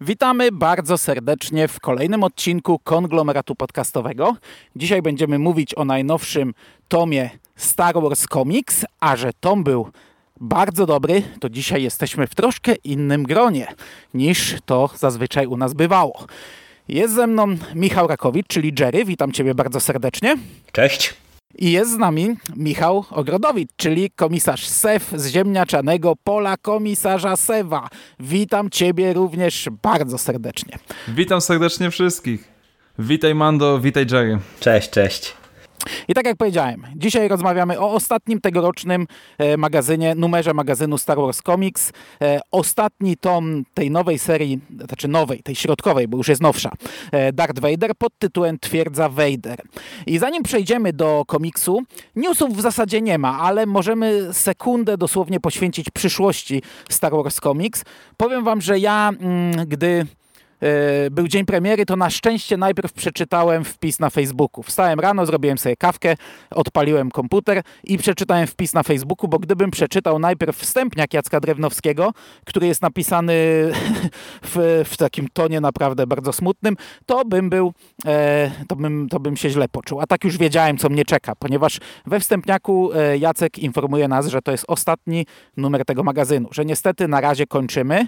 Witamy bardzo serdecznie w kolejnym odcinku konglomeratu podcastowego. Dzisiaj będziemy mówić o najnowszym tomie Star Wars Comics, a że tom był bardzo dobry, to dzisiaj jesteśmy w troszkę innym gronie niż to zazwyczaj u nas bywało. Jest ze mną Michał Rakowicz, czyli Jerry. Witam Ciebie bardzo serdecznie. Cześć. I jest z nami Michał Ogrodowicz, czyli komisarz SEW z ziemniaczanego pola komisarza Sewa. Witam Ciebie również bardzo serdecznie. Witam serdecznie wszystkich. Witaj Mando, witaj Jerry. Cześć, cześć. I tak jak powiedziałem, dzisiaj rozmawiamy o ostatnim tegorocznym e, magazynie, numerze magazynu Star Wars Comics. E, ostatni tom tej nowej serii, znaczy nowej, tej środkowej, bo już jest nowsza, e, Darth Vader pod tytułem Twierdza Vader. I zanim przejdziemy do komiksu, newsów w zasadzie nie ma, ale możemy sekundę dosłownie poświęcić przyszłości Star Wars Comics. Powiem wam, że ja, mm, gdy był dzień premiery, to na szczęście najpierw przeczytałem wpis na Facebooku. Wstałem rano, zrobiłem sobie kawkę, odpaliłem komputer i przeczytałem wpis na Facebooku, bo gdybym przeczytał najpierw wstępniak Jacka Drewnowskiego, który jest napisany w, w takim tonie naprawdę bardzo smutnym, to bym był, e, to, bym, to bym się źle poczuł. A tak już wiedziałem, co mnie czeka, ponieważ we wstępniaku e, Jacek informuje nas, że to jest ostatni numer tego magazynu, że niestety na razie kończymy.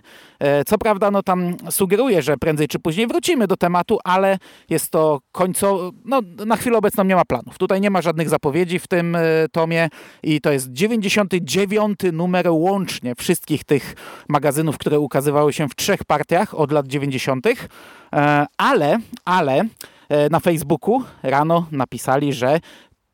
Co prawda, no tam sugeruje, że prędzej czy później wrócimy do tematu, ale jest to końco, no na chwilę obecną nie ma planów. Tutaj nie ma żadnych zapowiedzi w tym e, tomie i to jest 99 numer łącznie wszystkich tych magazynów, które ukazywały się w trzech partiach od lat 90. E, ale, ale e, na Facebooku rano napisali, że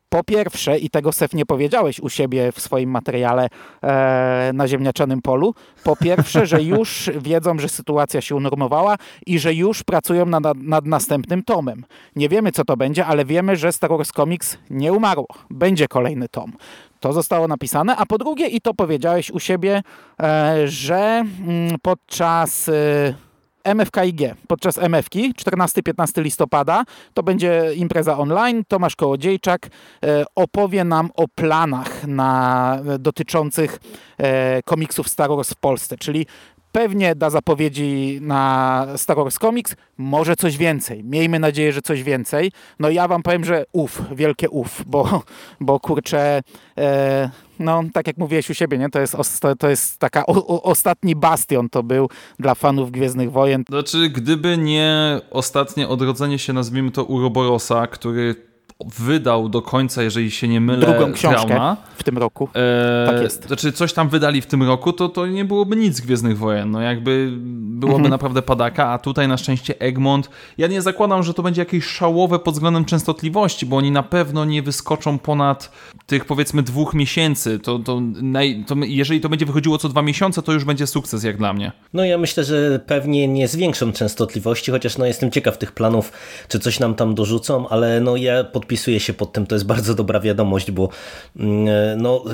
po pierwsze, i tego Sef nie powiedziałeś u siebie w swoim materiale e, na ziemniaczanym polu, po pierwsze, że już wiedzą, że sytuacja się unormowała i że już pracują nad, nad następnym tomem. Nie wiemy, co to będzie, ale wiemy, że Star Wars Comics nie umarło. Będzie kolejny tom. To zostało napisane, a po drugie, i to powiedziałeś u siebie, e, że mm, podczas... E, MFKIG podczas MFki 14-15 listopada. To będzie impreza online. Tomasz Kołodziejczak e, opowie nam o planach na, dotyczących e, komiksów Star Wars w Polsce, czyli pewnie da zapowiedzi na Star Wars Comics, może coś więcej. Miejmy nadzieję, że coś więcej. No ja wam powiem, że uf, wielkie uf, bo, bo kurczę, e, no tak jak mówiłeś u siebie, nie? To, jest, to jest taka o, o, ostatni bastion to był dla fanów Gwiezdnych Wojen. Znaczy, gdyby nie ostatnie odrodzenie się, nazwijmy to Uroborosa, który wydał do końca, jeżeli się nie mylę, drugą książkę Trauma. w tym roku. E, tak jest. Znaczy coś tam wydali w tym roku, to, to nie byłoby nic Gwiezdnych Wojen. No jakby byłoby mhm. naprawdę padaka, a tutaj na szczęście Egmont. Ja nie zakładam, że to będzie jakieś szałowe pod względem częstotliwości, bo oni na pewno nie wyskoczą ponad tych powiedzmy dwóch miesięcy. To, to, naj, to jeżeli to będzie wychodziło co dwa miesiące, to już będzie sukces jak dla mnie. No ja myślę, że pewnie nie zwiększą częstotliwości, chociaż no jestem ciekaw tych planów, czy coś nam tam dorzucą, ale no ja pod podpisuję się pod tym, to jest bardzo dobra wiadomość, bo mm, no,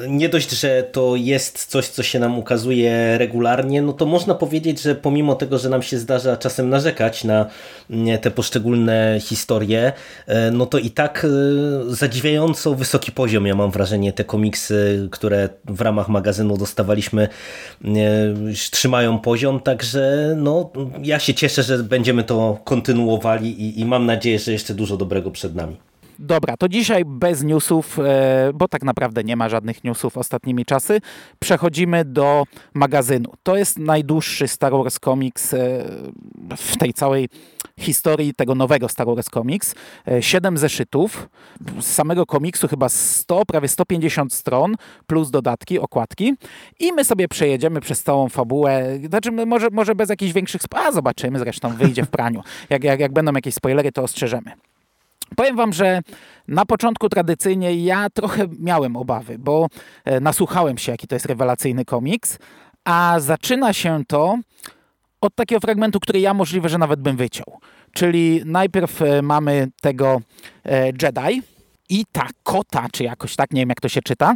y, nie dość, że to jest coś, co się nam ukazuje regularnie, no to można powiedzieć, że pomimo tego, że nam się zdarza czasem narzekać na mm, te poszczególne historie, y, no to i tak y, zadziwiająco wysoki poziom, ja mam wrażenie, te komiksy, które w ramach magazynu dostawaliśmy, trzymają poziom, także no, ja się cieszę, że będziemy to kontynuowali i, i mam nadzieję, że jeszcze dużo dobrego przed nami. Dobra, to dzisiaj bez newsów, e, bo tak naprawdę nie ma żadnych newsów ostatnimi czasy. Przechodzimy do magazynu. To jest najdłuższy Star Wars Comics e, w tej całej historii tego nowego Star Wars Comics. E, siedem zeszytów. Z samego komiksu chyba 100, prawie 150 stron, plus dodatki, okładki. I my sobie przejedziemy przez całą fabułę. Znaczy, może, może bez jakichś większych... A, zobaczymy, zresztą wyjdzie w praniu. Jak, jak, jak będą jakieś spoilery, to ostrzeżemy. Powiem wam, że na początku tradycyjnie ja trochę miałem obawy, bo e, nasłuchałem się, jaki to jest rewelacyjny komiks, a zaczyna się to od takiego fragmentu, który ja możliwe, że nawet bym wyciął. Czyli najpierw e, mamy tego e, Jedi, i ta kota, czy jakoś tak, nie wiem jak to się czyta,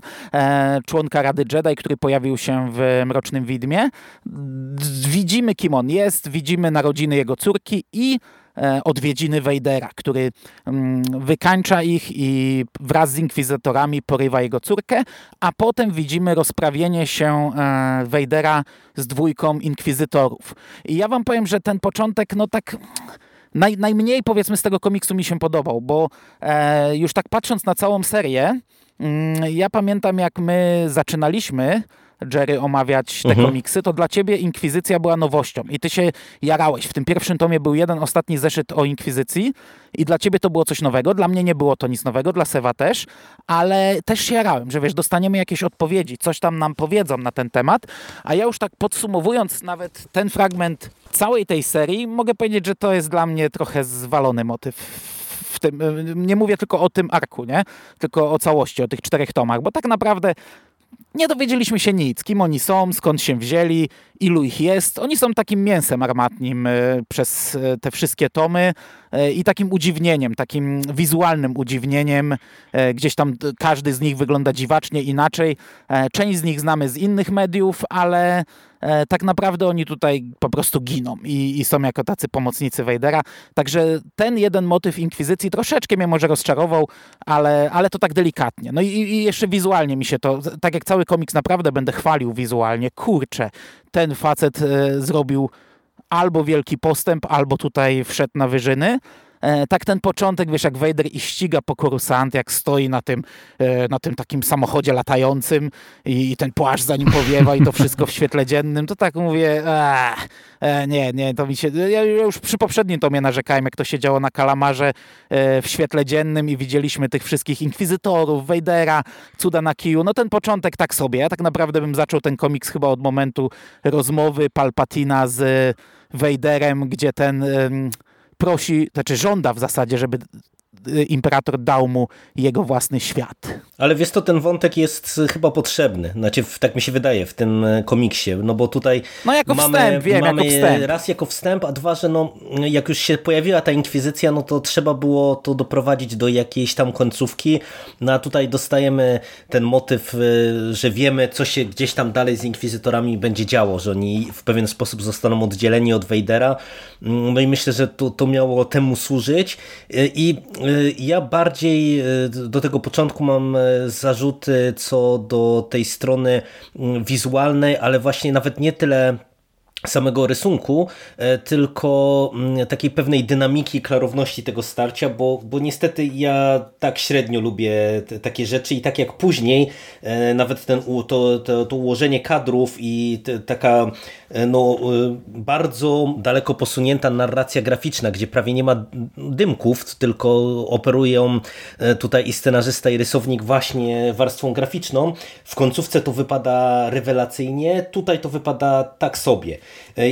członka Rady Jedi, który pojawił się w Mrocznym Widmie. Widzimy kim on jest, widzimy narodziny jego córki i odwiedziny Wejdera, który mm, wykańcza ich i wraz z inkwizytorami porywa jego córkę, a potem widzimy rozprawienie się e, Wejdera z dwójką inkwizytorów. I ja wam powiem, że ten początek, no tak naj, najmniej powiedzmy z tego komiksu mi się podobał, bo e, już tak patrząc na całą serię, mm, ja pamiętam jak my zaczynaliśmy Jerry omawiać te mhm. komiksy, to dla ciebie Inkwizycja była nowością i ty się jarałeś. W tym pierwszym tomie był jeden ostatni zeszyt o Inkwizycji i dla ciebie to było coś nowego, dla mnie nie było to nic nowego, dla Sewa też, ale też się jarałem, że wiesz, dostaniemy jakieś odpowiedzi, coś tam nam powiedzą na ten temat, a ja już tak podsumowując nawet ten fragment całej tej serii, mogę powiedzieć, że to jest dla mnie trochę zwalony motyw w tym, nie mówię tylko o tym arku, nie? Tylko o całości, o tych czterech tomach, bo tak naprawdę nie dowiedzieliśmy się nic, kim oni są, skąd się wzięli, ilu ich jest. Oni są takim mięsem armatnim e, przez e, te wszystkie tomy e, i takim udziwnieniem, takim wizualnym udziwnieniem. Gdzieś tam każdy z nich wygląda dziwacznie inaczej. Część z nich znamy z innych mediów, ale tak naprawdę oni tutaj po prostu giną i, i, są jako tacy pomocnicy Wejdera. Także ten jeden motyw Inkwizycji troszeczkę mnie może rozczarował, ale, ale to tak delikatnie. No i, i jeszcze wizualnie mi się to, tak jak cały komiks naprawdę będę chwalił wizualnie, kurczę, ten facet e, zrobił albo wielki postęp, albo tutaj wszedł na wyżyny. E, tak ten początek, wiesz, jak Vader i ściga po Coruscant, jak stoi na tym, e, na tym takim samochodzie latającym i, i ten płaszcz za nim powiewa i to wszystko w świetle dziennym, to tak mówię, e, nie, nie, to mi się, ja już przy poprzednim tomie narzekałem, jak to się działo na Kalamarze w świetle dziennym i widzieliśmy tych wszystkich inkwizytorów, Vadera, cuda na kiju, no ten początek tak sobie, ja tak naprawdę bym zaczął ten komiks chyba od momentu rozmowy Palpatina z Vaderem, gdzie ten prosi, znaczy żąda w zasadzie, żeby imperator dał mu jego własny świat. Ale wiesz to, ten wątek jest chyba potrzebny, znaczy tak mi się wydaje w tym e, komiksie, no bo tutaj no jako mamy, wstęp, wiem, mamy jako wstęp. raz jako wstęp, a dwa, że no jak już się pojawiła ta inkwizycja, no to trzeba było to doprowadzić do jakiejś tam końcówki, no a tutaj dostajemy ten motyw, że wiemy co się gdzieś tam dalej z inkwizytorami będzie działo, że oni w pewien sposób zostaną oddzieleni od Vadera, mm, no i myślę, że to, to miało temu służyć. I ja bardziej e, do tego początku mam e, zarzuty co do tej strony mm, wizualnej, ale właśnie nawet nie tyle samego rysunku, e, tylko mm, takiej pewnej dynamiki, klarowności tego starcia, bo, bo niestety ja tak średnio lubię te, takie rzeczy i tak jak później nawet ten, to, to, to ułożenie kadrów i te, taka E, no, e, bardzo daleko posunięta narracja graficzna, gdzie prawie nie ma dymków, tylko operują e, tutaj i scenarzysta, i rysownik właśnie warstwą graficzną. W końcówce to wypada rewelacyjnie, tutaj to wypada tak sobie.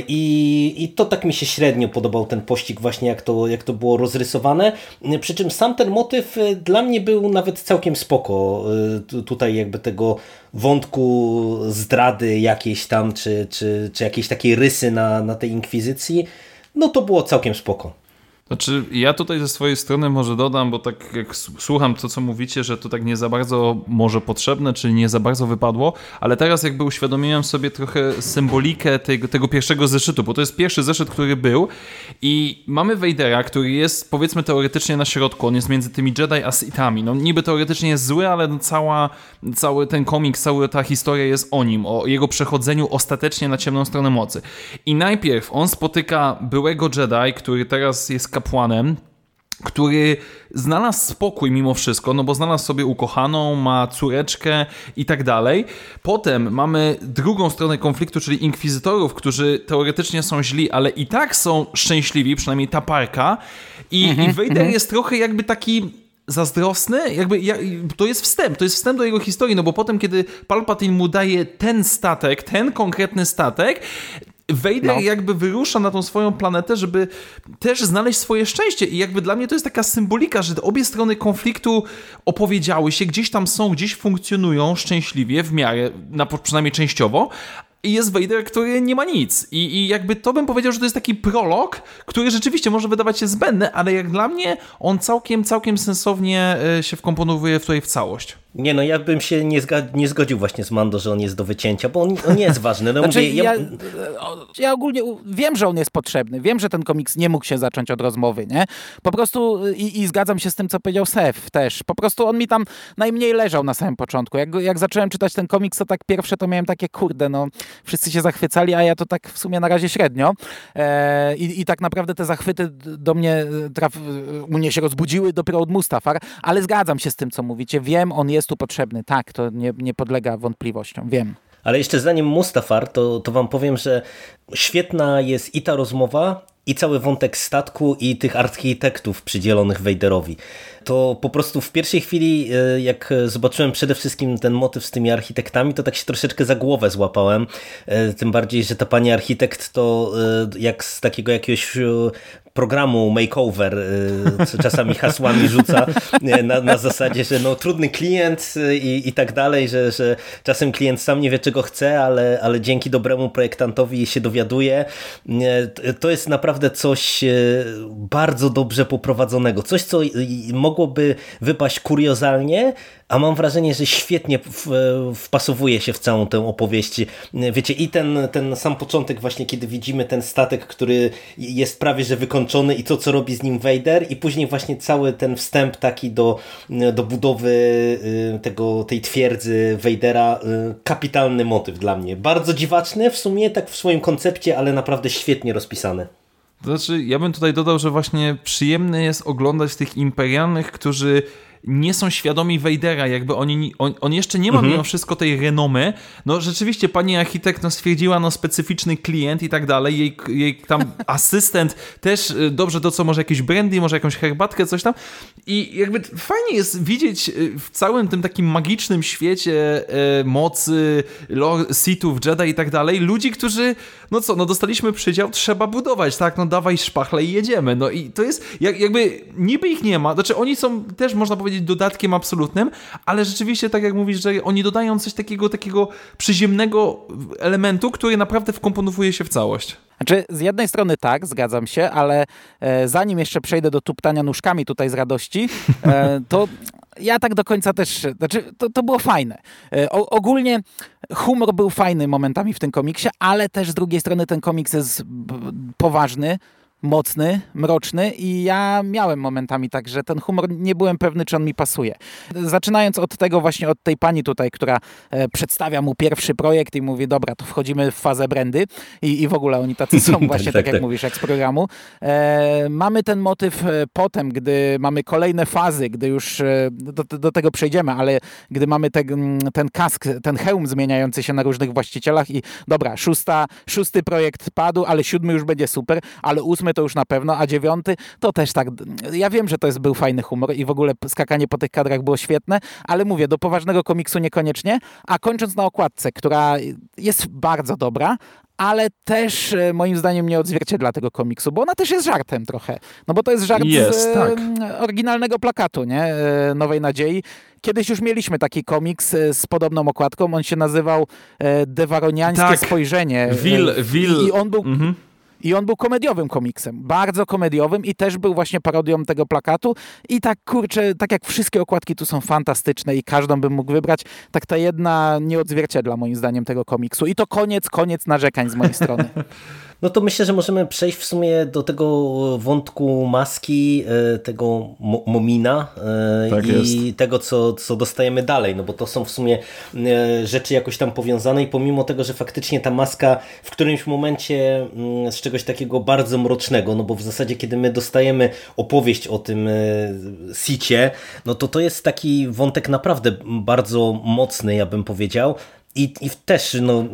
I, I to tak mi się średnio podobał ten pościg właśnie jak to, jak to było rozrysowane. Przy czym sam ten motyw dla mnie był nawet całkiem spoko. Tutaj jakby tego wątku zdrady jakiejś tam, czy, czy, czy jakiejś takiej rysy na, na tej inkwizycji, no to było całkiem spoko. Znaczy, ja tutaj ze swojej strony może dodam, bo tak jak słucham to, co mówicie, że to tak nie za bardzo może potrzebne, czy nie za bardzo wypadło, ale teraz jakby uświadomiłem sobie trochę symbolikę tego, tego pierwszego zeszytu, bo to jest pierwszy zeszyt, który był i mamy Vadera, który jest powiedzmy teoretycznie na środku, on jest między tymi Jedi a Sithami. No niby teoretycznie jest zły, ale no cała, cały ten komiks, cała ta historia jest o nim, o jego przechodzeniu ostatecznie na ciemną stronę mocy. I najpierw on spotyka byłego Jedi, który teraz jest kapłanem, który znalazł spokój mimo wszystko, no bo znalazł sobie ukochaną, ma córeczkę i tak dalej. Potem mamy drugą stronę konfliktu, czyli inkwizytorów, którzy teoretycznie są źli, ale i tak są szczęśliwi, przynajmniej ta parka. I, mhm, i Vader mhm. jest trochę jakby taki zazdrosny, jakby to jest wstęp, to jest wstęp do jego historii, no bo potem, kiedy Palpatine mu daje ten statek, ten konkretny statek, Vader no. jakby wyrusza na tą swoją planetę, żeby też znaleźć swoje szczęście i jakby dla mnie to jest taka symbolika, że obie strony konfliktu opowiedziały się, gdzieś tam są, gdzieś funkcjonują szczęśliwie w miarę, na, przynajmniej częściowo, i jest Vader, który nie ma nic. I, I jakby to bym powiedział, że to jest taki prolog, który rzeczywiście może wydawać się zbędny, ale jak dla mnie on całkiem, całkiem sensownie e, się wkomponowuje tutaj w całość. Nie no, ja bym się nie, nie zgodził właśnie z Mando, że on jest do wycięcia, bo on, on nie jest ważny. No znaczy, mówię, ja... Ja, ja, ogólnie wiem, że on jest potrzebny, wiem, że ten komiks nie mógł się zacząć od rozmowy, nie? Po prostu i, i zgadzam się z tym, co powiedział Sef też. Po prostu on mi tam najmniej leżał na samym początku. Jak, jak zacząłem czytać ten komiks, to tak pierwsze to miałem takie, kurde, no wszyscy się zachwycali, a ja to tak w sumie na razie średnio. E, i, I tak naprawdę te zachwyty do mnie traf, u mnie się rozbudziły dopiero od Mustafar, ale zgadzam się z tym, co mówicie. Wiem, on jest tu potrzebny. Tak, to nie, nie podlega wątpliwościom. Wiem. Ale jeszcze zanim Mustafar, to, to wam powiem, że świetna jest i ta rozmowa, i cały wątek statku i tych architektów przydzielonych Wejderowi. To po prostu w pierwszej chwili, e, jak zobaczyłem przede wszystkim ten motyw z tymi architektami, to tak się troszeczkę za głowę złapałem. E, tym bardziej, że ta pani architekt to e, jak z takiego jakiegoś programu makeover y, czasami hasłami rzuca y, na, na zasadzie, że no trudny klient y, i, i tak dalej, że, że czasem klient sam nie wie czego chce, ale, ale dzięki dobremu projektantowi się dowiaduje. To jest naprawdę coś bardzo dobrze poprowadzonego. Coś, co mogłoby wypaść kuriozalnie, a mam wrażenie, że świetnie wpasowuje się w całą tę opowieść. Wiecie, i ten, ten sam początek właśnie, kiedy widzimy ten statek, który jest prawie że wykończony i to, co robi z nim Vader i później właśnie cały ten wstęp taki do, do budowy y, tego, tej twierdzy Vadera, y, kapitalny motyw dla mnie. Bardzo dziwaczny w sumie, tak w swoim koncepcie, ale naprawdę świetnie rozpisany. To znaczy, ja bym tutaj dodał, że właśnie przyjemne jest oglądać tych imperialnych, którzy nie są świadomi Wejdera, jakby oni, on, on jeszcze nie ma mhm. mimo wszystko tej renomy. No rzeczywiście pani architekt no, stwierdziła, no specyficzny klient i tak dalej, jej, jej tam asystent też y, dobrze to co, może jakieś brandy, może jakąś herbatkę, coś tam. I jakby fajnie jest widzieć y, w całym tym takim magicznym świecie e, mocy, Sithów, Jedi i tak dalej, ludzi, którzy, no co, no dostaliśmy przydział, trzeba budować, tak, no dawaj szpachle i jedziemy, no i to jest, jak, jakby niby ich nie ma, znaczy oni są też, można powiedzieć, powiedzieć dodatkiem absolutnym, ale rzeczywiście, tak jak mówisz, że oni dodają coś takiego, takiego przyziemnego elementu, który naprawdę wkomponowuje się w całość. Znaczy, z jednej strony tak, zgadzam się, ale e, zanim jeszcze przejdę do tuptania nóżkami tutaj z radości, e, to ja tak do końca też, znaczy to, to było fajne. E, o, ogólnie humor był fajny momentami w tym komiksie, ale też z drugiej strony ten komiks jest poważny, mocny, mroczny i ja miałem momentami tak, że ten humor nie byłem pewny, czy on mi pasuje. Zaczynając od tego właśnie, od tej pani tutaj, która e, przedstawia mu pierwszy projekt i mówi, dobra, to wchodzimy w fazę brandy i, i w ogóle oni tacy są właśnie, tak, tak, jak tak. mówisz, jak z programu. E, mamy ten motyw e, potem, gdy mamy kolejne fazy, gdy już e, do, do tego przejdziemy, ale gdy mamy te, ten kask, ten hełm zmieniający się na różnych właścicielach i dobra, szósta, szósty projekt padł, ale siódmy już będzie super, ale ósmy ósmy to już na pewno, a dziewiąty to też tak. Ja wiem, że to jest, był fajny humor i w ogóle skakanie po tych kadrach było świetne, ale mówię, do poważnego komiksu niekoniecznie. A kończąc na okładce, która jest bardzo dobra, ale też e, moim zdaniem nie odzwierciedla tego komiksu, bo ona też jest żartem trochę. No bo to jest żart jest, z tak. oryginalnego plakatu, nie? E, Nowej Nadziei. Kiedyś już mieliśmy taki komiks e, z podobną okładką, on się nazywał Dewaroniańskie tak. spojrzenie. Wil, Wil. I on był... Mhm i on był komediowym komiksem, bardzo komediowym i też był właśnie parodią tego plakatu. I tak kurczę, tak jak wszystkie okładki tu są fantastyczne i każdą bym mógł wybrać, tak ta jedna nie odzwierciedla moim zdaniem tego komiksu. I to koniec, koniec narzekań z mojej strony. No to myślę, że możemy przejść w sumie do tego wątku maski, e, tego Momina e, tak i jest. tego, co, co dostajemy dalej, no bo to są w sumie e, rzeczy jakoś tam powiązane i pomimo tego, że faktycznie ta maska w którymś momencie mm, z czegoś takiego bardzo mrocznego, no bo w zasadzie kiedy my dostajemy opowieść o tym Sicie, no to to jest taki wątek naprawdę bardzo mocny, ja bym powiedział, i, I też, no,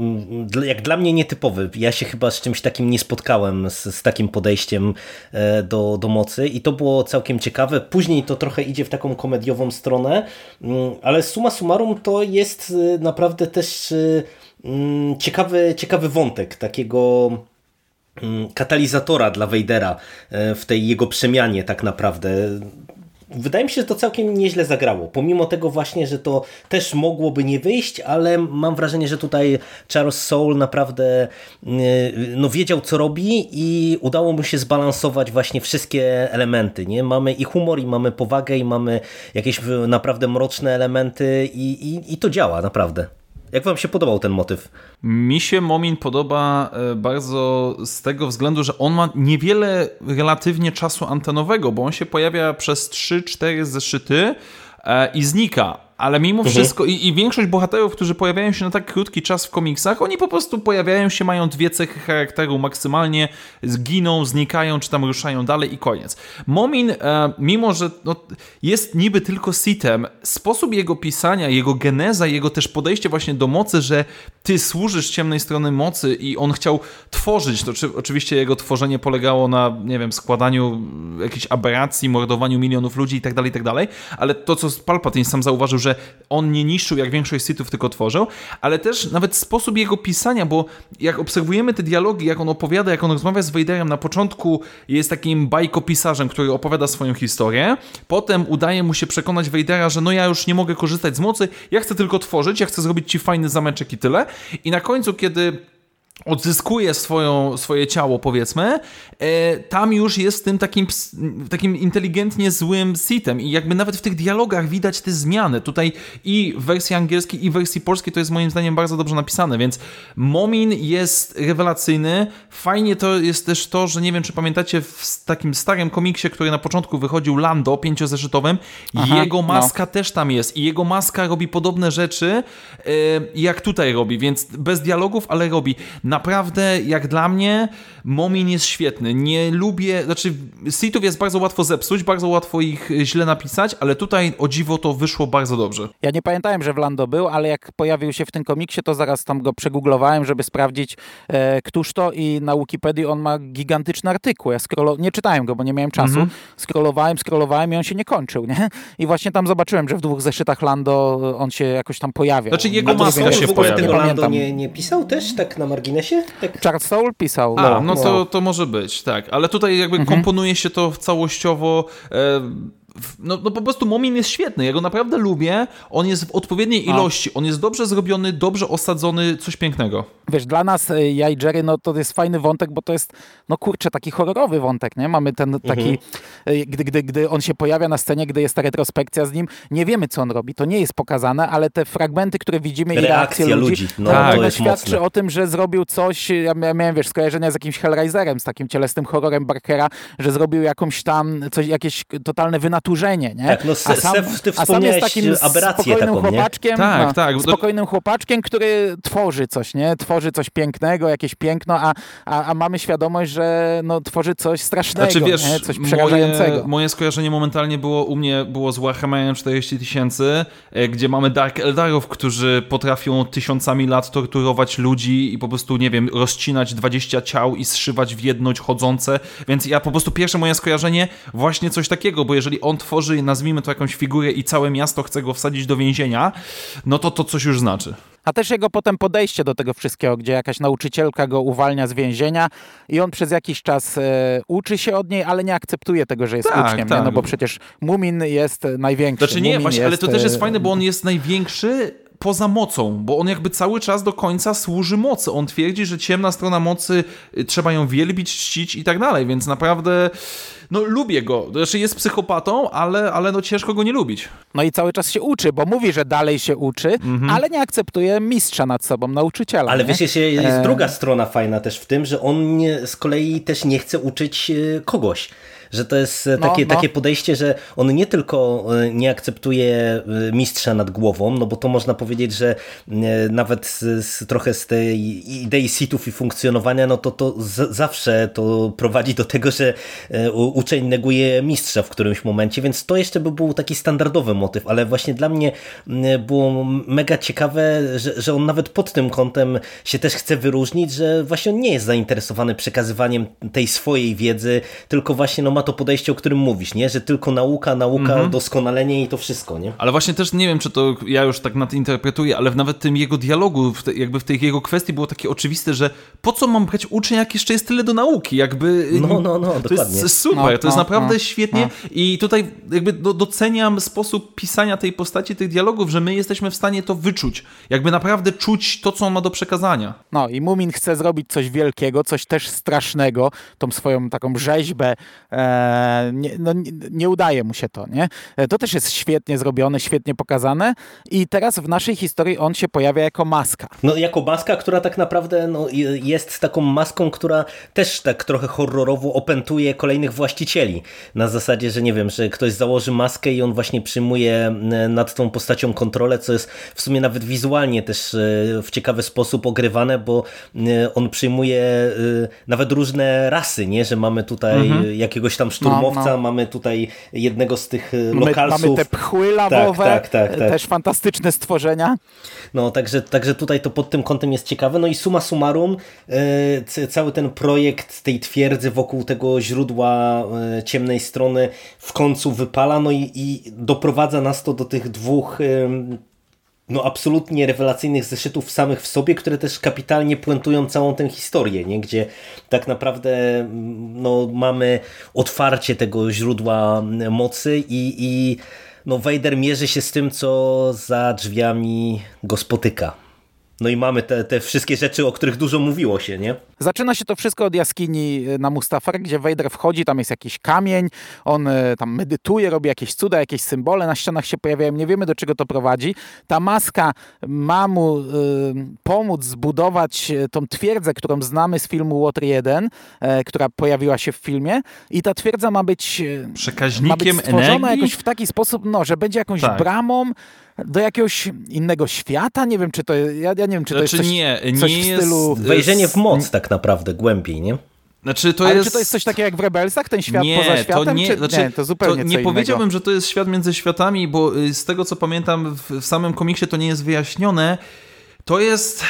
jak dla mnie nietypowy. Ja się chyba z czymś takim nie spotkałem, z, z takim podejściem e, do, do mocy i to było całkiem ciekawe. Później to trochę idzie w taką komediową stronę, mm, ale suma summarum to jest e, naprawdę też e, mm, ciekawy, ciekawy wątek takiego mm, katalizatora dla Wejdera w tej jego przemianie tak naprawdę wydaje mi się, że to całkiem nieźle zagrało. Pomimo tego właśnie, że to też mogłoby nie wyjść, ale mam wrażenie, że tutaj Charles Soul naprawdę no, wiedział, co robi i udało mu się zbalansować właśnie wszystkie elementy. Nie? Mamy i humor, i mamy powagę, i mamy jakieś naprawdę mroczne elementy i, i, i to działa naprawdę. Jak wam się podobał ten motyw? Mi się Momin podoba e, bardzo z tego względu, że on ma niewiele relatywnie czasu antenowego, bo on się pojawia przez 3-4 zeszyty e, i znika ale mimo mhm. wszystko i, i, większość bohaterów, którzy pojawiają się na tak krótki czas w komiksach, oni po prostu pojawiają się, mają dwie cechy charakteru maksymalnie, zginą, znikają, czy tam ruszają dalej i koniec. Momin, e, mimo że no, jest niby tylko sitem, sposób jego pisania, jego geneza, jego też podejście właśnie do mocy, że ty służysz ciemnej strony mocy i on chciał tworzyć, to czy, oczywiście jego tworzenie polegało na, nie wiem, składaniu jakichś aberracji, mordowaniu milionów ludzi i tak dalej, i tak dalej, ale to, co Palpatine sam zauważył, że on nie niszczył jak większość sitów, tylko tworzył, ale też nawet sposób jego pisania, bo jak obserwujemy te dialogi, jak on opowiada, jak on rozmawia z Vaderem, na początku jest takim bajkopisarzem, który opowiada swoją historię, potem udaje mu się przekonać Vadera, że no ja już nie mogę korzystać z mocy, ja chcę tylko tworzyć, ja chcę zrobić ci fajny zameczek i tyle. I na końcu, kiedy odzyskuje swoją, swoje ciało, powiedzmy, e, tam już jest tym takim, takim inteligentnie złym sitem i jakby nawet w tych dialogach widać te zmiany. Tutaj i w wersji angielskiej, i w wersji polskiej to jest moim zdaniem bardzo dobrze napisane, więc Momin jest rewelacyjny. Fajnie to jest też to, że nie wiem, czy pamiętacie w takim starym komiksie, który na początku wychodził, Lando, pięciozeszytowym, Aha, jego no. maska no. też tam jest i jego maska robi podobne rzeczy, e, jak tutaj robi, więc bez dialogów, ale robi naprawdę, jak dla mnie, Momin jest świetny. Nie lubię, znaczy Sithów jest bardzo łatwo zepsuć, bardzo łatwo ich źle napisać, ale tutaj o dziwo to wyszło bardzo dobrze. Ja nie pamiętałem, że w Lando był, ale jak pojawił się w tym komiksie, to zaraz tam go przegooglowałem, żeby sprawdzić, e, któż to i na Wikipedii on ma gigantyczny artykuł. Ja scrollo... nie czytałem go, bo nie miałem czasu. Mm -hmm. Scrollowałem, scrollowałem i on się nie kończył, nie? I właśnie tam zobaczyłem, że w dwóch zeszytach Lando on się jakoś tam pojawiał. Znaczy jego maska się pojawiła. Lando nie, nie pisał też tak na marginesie? Tak? Charles Soule pisał. A, no, no to, to może być, tak. Ale tutaj jakby mhm. komponuje się to całościowo... E, no, no po prostu Momin jest świetny, ja go naprawdę lubię, on jest w odpowiedniej ilości, on jest dobrze zrobiony, dobrze osadzony, coś pięknego. Wiesz, dla nas, e, ja i Jerry, no to jest fajny wątek, bo to jest, no kurczę, taki horrorowy wątek, nie? Mamy ten taki, mhm. E, gdy, gdy, gdy on się pojawia na scenie, gdy jest ta retrospekcja z nim, nie wiemy, co on robi, to nie jest pokazane, ale te fragmenty, które widzimy Reakcja i reakcje ludzi, ludzi. No, tak, to świadczy mocne. o tym, że zrobił coś, ja miałem, wiesz, skojarzenia z jakimś Hellraiserem, z takim cielesnym horrorem Barkera, że zrobił jakąś tam, coś, jakieś totalne wynaturzenie, nie? Tak, no a sam, ty a sam jest takim spokojnym taką, chłopaczkiem, tak, no, tak. spokojnym chłopaczkiem, który tworzy coś, nie? Tworzy coś pięknego, jakieś piękno, a, a, a mamy świadomość, że no, tworzy coś strasznego, znaczy, wiesz, nie? coś przerażającego. Moje, moje skojarzenie momentalnie było u mnie było z Warhammerem 40 tysięcy, e, gdzie mamy Dark Eldarów, którzy potrafią tysiącami lat torturować ludzi i po prostu, nie wiem, rozcinać 20 ciał i zszywać w jedność chodzące, więc ja po prostu pierwsze moje skojarzenie właśnie coś takiego, bo jeżeli on tworzy nazwijmy to jakąś figurę i całe miasto chce go wsadzić do więzienia, no to to coś już znaczy. A też jego potem podejście do tego wszystkiego, gdzie jakaś nauczycielka go uwalnia z więzienia i on przez jakiś czas e, uczy się od niej, ale nie akceptuje tego, że jest tak, uczniem, tak. Nie? no bo przecież Mumin jest największy. Znaczy nie, Mumin właśnie, jest, ale to też jest e, fajne, bo on jest największy poza mocą, bo on jakby cały czas do końca służy mocy. On twierdzi, że ciemna strona mocy y, trzeba ją wielbić, czcić i tak dalej, więc naprawdę no lubię go. Znaczy jest psychopatą, ale, ale no ciężko go nie lubić. No i cały czas się uczy, bo mówi, że dalej się uczy, mhm. ale nie akceptuje mistrza nad sobą, nauczyciela. Ale wiesz, jest, jest e... druga strona fajna też w tym, że on nie, z kolei też nie chce uczyć y, kogoś że to jest e, no, takie, no. takie podejście, że on nie tylko e, nie akceptuje e, mistrza nad głową, no bo to można powiedzieć, że nawet z, trochę z tej idei sitów i funkcjonowania, no to to z, zawsze to prowadzi do tego, że uczeń neguje mistrza w którymś momencie, więc to jeszcze by był taki standardowy motyw, ale właśnie dla mnie było mega ciekawe, że, że on nawet pod tym kątem się też chce wyróżnić, że właśnie on nie jest zainteresowany przekazywaniem tej swojej wiedzy, tylko właśnie no ma ma to podejście, o którym mówisz, nie? Że tylko nauka, nauka, mhm. doskonalenie i to wszystko, nie? Ale właśnie też nie wiem, czy to ja już tak nadinterpretuję, ale nawet tym jego dialogu, w te, jakby w tej jego kwestii było takie oczywiste, że po co mam brać uczeń, jak jeszcze jest tyle do nauki? Jakby... No, no, no, to dokładnie. jest super, no, to jest no, naprawdę no, świetnie no. i tutaj jakby do, doceniam sposób pisania tej postaci, tych dialogów, że my jesteśmy w stanie to wyczuć. Jakby naprawdę czuć to, co on ma do przekazania. No i Mumin chce zrobić coś wielkiego, coś też strasznego, tą swoją taką rzeźbę. E, nie, no, nie, nie, udaje mu się to, nie? E, to też jest świetnie zrobione, świetnie pokazane i teraz w naszej historii on się pojawia jako maska. No jako maska, która tak naprawdę no, jest taką maską, która też tak trochę horrorowo opętuje kolejnych właścicieli. Na zasadzie, że nie wiem, że ktoś założy maskę i on właśnie przyjmuje nad tą postacią kontrolę, co jest w sumie nawet wizualnie też e, w ciekawy sposób ogrywane, bo e, on przyjmuje e, nawet różne rasy, nie? że mamy tutaj mhm. jakiegoś tam szturmowca, no, no. mamy tutaj jednego z tych lokalsów. Mamy te pchły lawowe, tak, tak, tak, tak. też fantastyczne stworzenia. No, także, także tutaj to pod tym kątem jest ciekawe. No i suma summarum, cały ten projekt tej twierdzy wokół tego źródła ciemnej strony w końcu wypala, no i, i doprowadza nas to do tych dwóch no absolutnie rewelacyjnych zeszytów samych w sobie, które też kapitalnie puentują całą tę historię, nie? gdzie tak naprawdę mm, no, mamy otwarcie tego źródła mocy i, i no, Vader mierzy się z tym, co za drzwiami go spotyka. No i mamy te, te wszystkie rzeczy, o których dużo mówiło się, nie? Zaczyna się to wszystko od jaskini e, na Mustafar, gdzie Vader wchodzi, tam jest jakiś kamień, on e, tam medytuje, robi jakieś cuda, jakieś symbole, na ścianach się pojawiają, nie wiemy do czego to prowadzi. Ta maska ma mu y, pomóc zbudować tą twierdzę, którą znamy z filmu Water 1, y, która pojawiła się w filmie i ta twierdza ma być przekaźnikiem ma być stworzona energii? jakoś w taki sposób, no, że będzie jakąś tak. bramą do jakiegoś innego świata? Nie wiem, czy to ja, ja nie wiem, czy to znaczy, jest coś, nie, coś nie w stylu... Jest, wejrzenie w moc tak naprawdę, głębiej, nie? Znaczy, to Ale jest... czy to jest coś takiego jak w Rebelsach, ten świat nie, poza światem? To nie, czy... znaczy, nie, to zupełnie to Nie powiedziałbym, że to jest świat między światami, bo y, z tego co pamiętam w, w samym komiksie to nie jest wyjaśnione. To jest...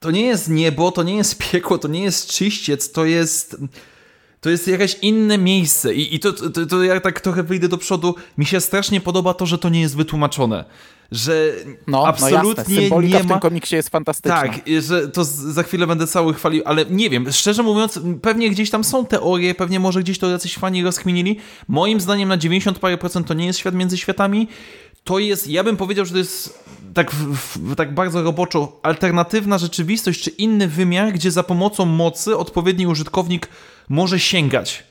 To nie jest niebo, to nie jest piekło, to nie jest czyściec, to jest to jest jakieś inne miejsce i, i to, to, to ja tak trochę wyjdę do przodu. Mi się strasznie podoba to, że to nie jest wytłumaczone że no, absolutnie no nie ma... w tym komiksie jest fantastyczna. Tak, że to za chwilę będę cały chwalił, ale nie wiem, szczerze mówiąc, pewnie gdzieś tam są teorie, pewnie może gdzieś to jacyś fani rozkminili. Moim zdaniem na 90 parę procent to nie jest świat między światami. To jest, ja bym powiedział, że to jest tak, w, tak bardzo roboczo alternatywna rzeczywistość, czy inny wymiar, gdzie za pomocą mocy odpowiedni użytkownik może sięgać.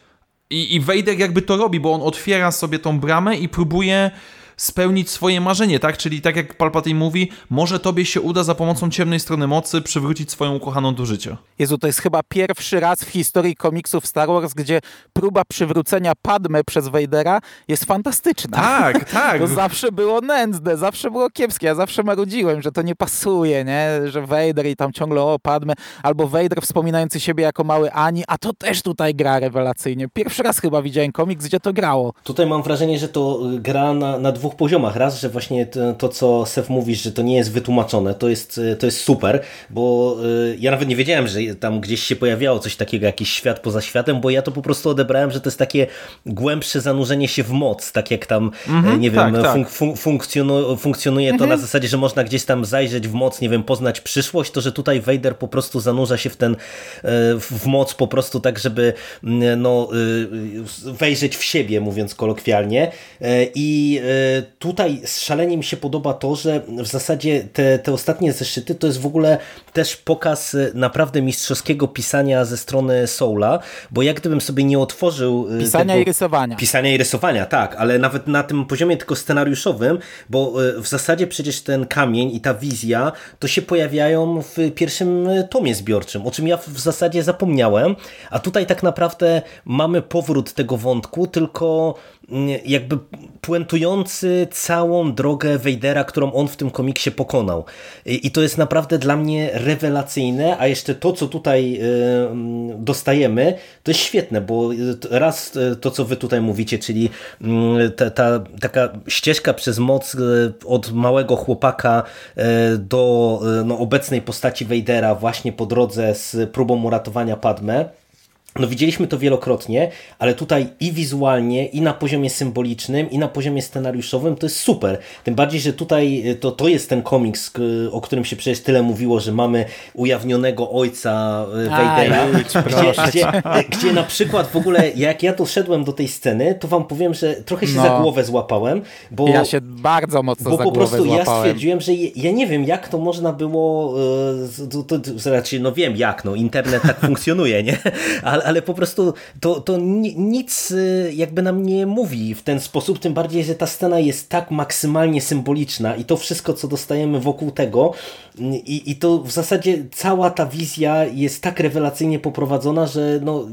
I, I Vader jakby to robi, bo on otwiera sobie tą bramę i próbuje spełnić swoje marzenie, tak? Czyli tak jak Palpatine mówi, może tobie się uda za pomocą ciemnej strony mocy przywrócić swoją ukochaną do życia. Jezu, to jest chyba pierwszy raz w historii komiksów Star Wars, gdzie próba przywrócenia Padme przez Vadera jest fantastyczna. Tak, tak. to zawsze było nędzne, zawsze było kiepskie. Ja zawsze marudziłem, że to nie pasuje, nie? Że Vader i tam ciągle o Padme, albo Vader wspominający siebie jako mały Ani, a to też tutaj gra rewelacyjnie. Pierwszy raz chyba widziałem komiks, gdzie to grało. Tutaj mam wrażenie, że to gra na, na dwóch dwóch poziomach. Raz, że właśnie to, to, co Sef mówisz, że to nie jest wytłumaczone, to jest, to jest super, bo y, ja nawet nie wiedziałem, że tam gdzieś się pojawiało coś takiego, jakiś świat poza światem, bo ja to po prostu odebrałem, że to jest takie głębsze zanurzenie się w moc, tak jak tam, mm-hmm, nie wiem, tak, tak. Fun- fun- funkcjonu- funkcjonuje to na mhm. zasadzie, że można gdzieś tam zajrzeć w moc, nie wiem, poznać przyszłość, to że tutaj Vader po prostu zanurza się w ten, w moc po prostu tak, żeby no, y, wejrzeć w siebie, mówiąc kolokwialnie i tutaj szalenie mi się podoba to, że w zasadzie te, te ostatnie zeszyty to jest w ogóle też pokaz naprawdę mistrzowskiego pisania ze strony Soula, bo jak gdybym sobie nie otworzył... Y, pisania tego, i rysowania. Pisania i rysowania, tak, ale nawet na tym poziomie tylko scenariuszowym, bo y, w zasadzie przecież ten kamień i ta wizja to się pojawiają w pierwszym tomie zbiorczym, o czym ja w zasadzie zapomniałem, a tutaj tak naprawdę mamy powrót tego wątku, tylko jakby puentujący całą drogę Vadera, którą on w tym komiksie pokonał. I to jest naprawdę dla mnie rewelacyjne, a jeszcze to, co tutaj y, dostajemy, to jest świetne, bo raz y, to, co wy tutaj mówicie, czyli mm, ta, ta taka ścieżka przez moc y, od małego chłopaka do no, obecnej postaci Vadera właśnie po drodze z próbą uratowania Padme, no widzieliśmy to wielokrotnie, ale tutaj i wizualnie, i na poziomie symbolicznym, i na poziomie scenariuszowym to jest super. Tym bardziej, że tutaj y, to, to jest ten komiks, o którym się przecież tyle mówiło, że mamy ujawnionego ojca Vadera, gdzie, gdzie, gdzie, na przykład w ogóle jak ja doszedłem do tej sceny, to wam powiem, że trochę się no. za głowę złapałem, bo ja się bardzo mocno bo za po prostu złapałem. ja stwierdziłem, że ja nie wiem jak to można było, to, to, to, znaczy no wiem jak, no internet tak funkcjonuje, nie? Ale, ale po prostu to, to nic y, jakby nam nie mówi w ten sposób, tym bardziej, że ta scena jest tak maksymalnie symboliczna i to wszystko, co dostajemy wokół tego i, i to w zasadzie cała ta wizja jest tak rewelacyjnie poprowadzona, że no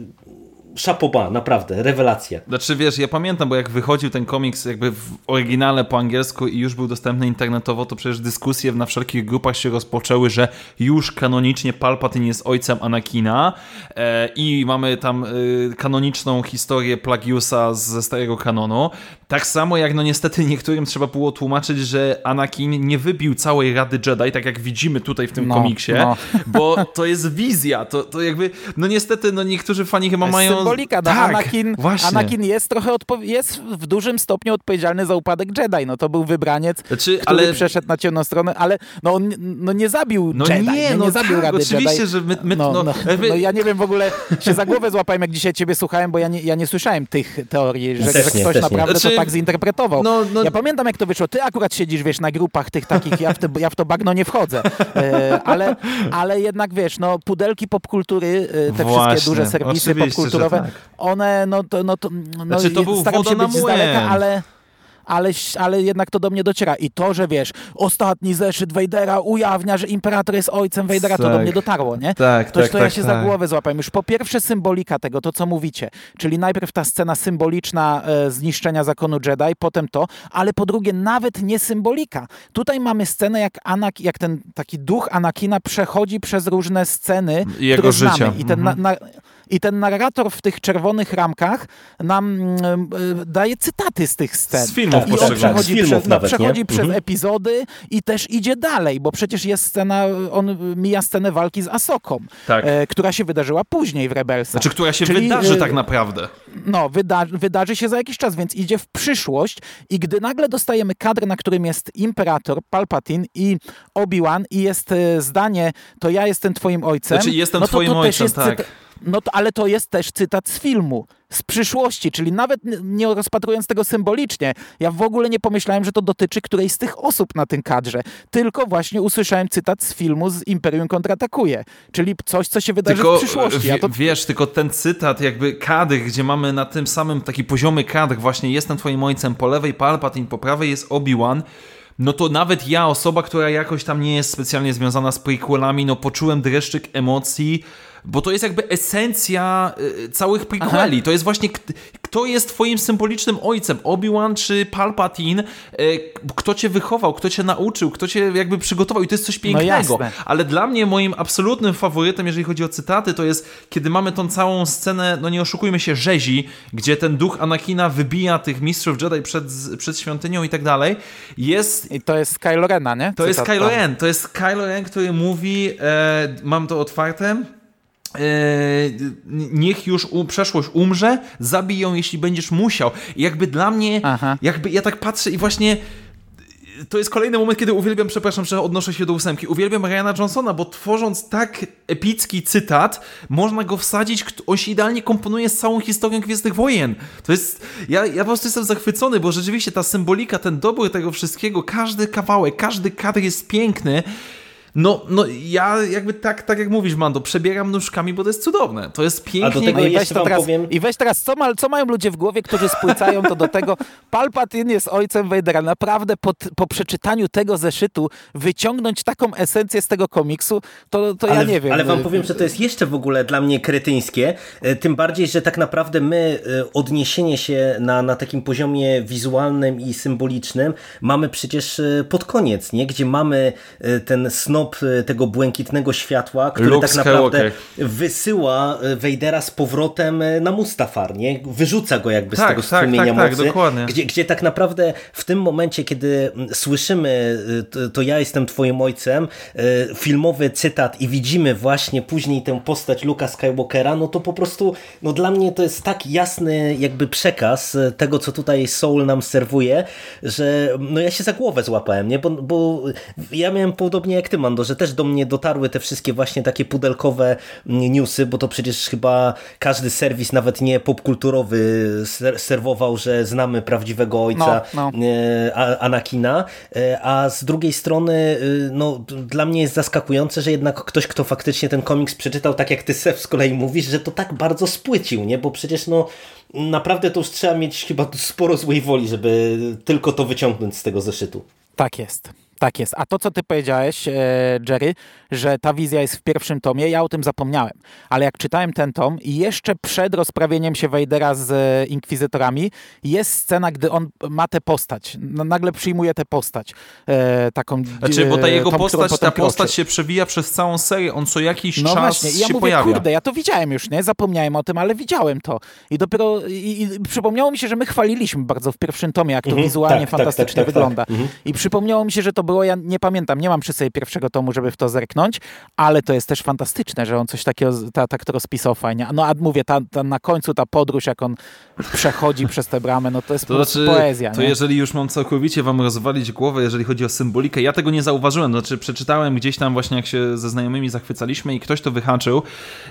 szapoba, naprawdę, rewelacja. Znaczy wiesz, ja pamiętam, bo jak wychodził ten komiks jakby w oryginale po angielsku i już był dostępny internetowo, to przecież dyskusje na wszelkich grupach się rozpoczęły, że już kanonicznie Palpatine jest ojcem Anakina e, i mamy tam e, kanoniczną historię Plagiusa ze starego kanonu. Tak samo jak no niestety niektórym trzeba było tłumaczyć, że Anakin nie wybił całej Rady Jedi, tak jak widzimy tutaj w tym no, komiksie, no. bo to jest wizja, to, to jakby, no niestety, no niektórzy fani chyba mają symbolika. No, tak, Anakin, Anakin jest trochę jest w dużym stopniu odpowiedzialny za upadek Jedi. No to był wybraniec, znaczy, który ale... przeszedł na ciemną stronę, ale no on no, nie zabił no Jedi. Nie, no, nie zabił tak, Rady oczywiście, Jedi. że my, my no, no, no, no, ja nie wiem w ogóle, się za głowę złapałem, jak dzisiaj ciebie słuchałem, bo ja nie, ja nie słyszałem tych teorii, że, że ktoś naprawdę znaczy, to tak zinterpretował. No, no, ja pamiętam, jak to wyszło. Ty akurat siedzisz, wiesz, na grupach tych takich, ja w, te, ja w to bagno nie wchodzę. E, ale, ale jednak, wiesz, no pudelki popkultury, e, te Właśnie, wszystkie duże serwisy popkulturowe, tak. one no to, no to, no, znaczy, to był staram się być z daleka, ale ale, ale jednak to do mnie dociera. I to, że wiesz, ostatni zeszyt Wejdera ujawnia, że imperator jest ojcem Wejdera, tak. to do mnie tak. dotarło, nie? Tak, to, tak, to tak, ja się tak. za głowę złapałem. Już po pierwsze symbolika tego, to co mówicie, czyli najpierw ta scena symboliczna e, zniszczenia zakonu Jedi, potem to, ale po drugie nawet nie symbolika. Tutaj mamy scenę, jak, Anak, jak ten taki duch Anakina przechodzi przez różne sceny, Jego które życia. znamy. I ten mhm. na, na, i ten narrator w tych czerwonych ramkach nam y, daje cytaty z tych scen. Z filmów I on przechodzi, z filmów przez, nawet, przechodzi przez mhm. epizody i też idzie dalej, bo przecież jest scena, on mija scenę walki z Asoką, tak. e, która się wydarzyła później w Rebelsach. Znaczy, która się Czyli, wydarzy tak naprawdę. No, wyda wydarzy się za jakiś czas, więc idzie w przyszłość i gdy nagle dostajemy kadr, na którym jest Imperator, Palpatine i Obi-Wan i jest e, zdanie, to ja jestem twoim ojcem. Znaczy, jestem no to, twoim to ojcem, tak. No to, ale to jest też cytat z filmu, z przyszłości, czyli nawet nie rozpatrując tego symbolicznie, ja w ogóle nie pomyślałem, że to dotyczy którejś z tych osób na tym kadrze, tylko właśnie usłyszałem cytat z filmu z Imperium kontratakuje, czyli coś, co się wydarzy tylko, w przyszłości. Ja to... Wiesz, tylko ten cytat, jakby kadr, gdzie mamy na tym samym taki poziomy kadr, właśnie jestem twoim ojcem, po lewej Palpatine, po prawej jest Obi-Wan, no to nawet ja, osoba, która jakoś tam nie jest specjalnie związana z prequelami, no poczułem dreszczyk emocji, bo to jest jakby esencja y, całych prequeli. To jest właśnie kto jest twoim symbolicznym ojcem, Obi-Wan czy Palpatine, y, kto cię wychował, kto cię nauczył, kto cię jakby przygotował i to jest coś no pięknego. No Ale dla mnie moim absolutnym faworytem, jeżeli chodzi o cytaty, to jest kiedy mamy tą całą scenę, no nie oszukujmy się, rzezi, gdzie ten duch Anakina wybija tych mistrzów Jedi przed, przed świątynią i tak dalej. Jest... I to jest Kylo Rena, nie? To Cytat jest Kylo Ren. To jest Kylo Ren, który mówi, e, mam to otwarte, niech już u, przeszłość umrze, zabij ją, jeśli będziesz musiał. I jakby dla mnie, Aha. jakby ja tak patrzę i właśnie to jest kolejny moment, kiedy uwielbiam, przepraszam, że odnoszę się do ósemki, uwielbiam Ryana Johnsona, bo tworząc tak epicki cytat, można go wsadzić, on się idealnie komponuje z całą historią Gwiezdnych Wojen. To jest, ja, ja po prostu jestem zachwycony, bo rzeczywiście ta symbolika, ten dobór tego wszystkiego, każdy kawałek, każdy kadr jest piękny no, no ja jakby tak, tak jak mówisz, Mando, przebieram nóżkami, bo to jest cudowne. To jest pięknie. A do tego no i, weź to teraz, powiem... I weź teraz, co, ma, co mają ludzie w głowie, którzy spłycają to do tego, Palpatine jest ojcem Vadera. Naprawdę po, po przeczytaniu tego zeszytu wyciągnąć taką esencję z tego komiksu, to, to ale, ja nie wiem. Ale wam powiem, że to jest jeszcze w ogóle dla mnie kretyńskie, e, tym bardziej, że tak naprawdę my e, odniesienie się na, na takim poziomie wizualnym i symbolicznym mamy przecież e, pod koniec, nie? gdzie mamy ten snow snop tego błękitnego światła, który Luke tak naprawdę Skywalker. wysyła Vadera z powrotem na Mustafar, nie? Wyrzuca go jakby tak, z tego tak, strumienia tak, tak, mocy. Dokładnie. Gdzie, gdzie tak naprawdę w tym momencie, kiedy słyszymy to, ja jestem twoim ojcem, filmowy cytat i widzimy właśnie później tę postać Luka Skywalkera, no to po prostu no dla mnie to jest tak jasny jakby przekaz tego, co tutaj Soul nam serwuje, że no ja się za głowę złapałem, nie? Bo, bo ja miałem podobnie jak ty, Mando, że też do mnie dotarły te wszystkie właśnie takie pudelkowe newsy, bo to przecież chyba każdy serwis, nawet nie popkulturowy, serwował, że znamy prawdziwego ojca no, no. Anakina, e, a z drugiej strony e, no, dla mnie jest zaskakujące, że jednak ktoś, kto faktycznie ten komiks przeczytał, tak jak ty Sef z kolei mówisz, że to tak bardzo spłycił, nie? Bo przecież no naprawdę to już trzeba mieć chyba sporo złej woli, żeby tylko to wyciągnąć z tego zeszytu. Tak jest. Tak jest. A to, co ty powiedziałeś, e, Jerry, że ta wizja jest w pierwszym tomie, ja o tym zapomniałem. Ale jak czytałem ten tom i jeszcze przed rozprawieniem się Wejdera z e, inkwizytorami jest scena, gdy on ma tę postać. Nagle przyjmuje tę postać. E, taką, znaczy, bo ta jego tą, postać, ta postać się przewija przez całą serię. On co jakiś no czas właśnie. Ja się mówię, pojawia. kurde, ja to widziałem już, nie? Zapomniałem o tym, ale widziałem to. I dopiero i, i przypomniało mi się, że my chwaliliśmy bardzo w pierwszym tomie, jak to mhm, wizualnie tak, tak fantastycznie tak, tak, wygląda. Mhm. I przypomniało mi się, że to było, ja nie pamiętam, nie mam przy sobie pierwszego tomu, żeby w to zerknąć, ale to jest też fantastyczne, że on coś takiego ta, tak to rozpisał fajnie. No a mówię, ta, ta, na końcu ta podróż, jak on przechodzi przez tę bramę, no to jest to znaczy, poezja. To nie? jeżeli już mam całkowicie wam rozwalić głowę, jeżeli chodzi o symbolikę, ja tego nie zauważyłem, znaczy przeczytałem gdzieś tam właśnie, jak się ze znajomymi zachwycaliśmy i ktoś to wyhaczył,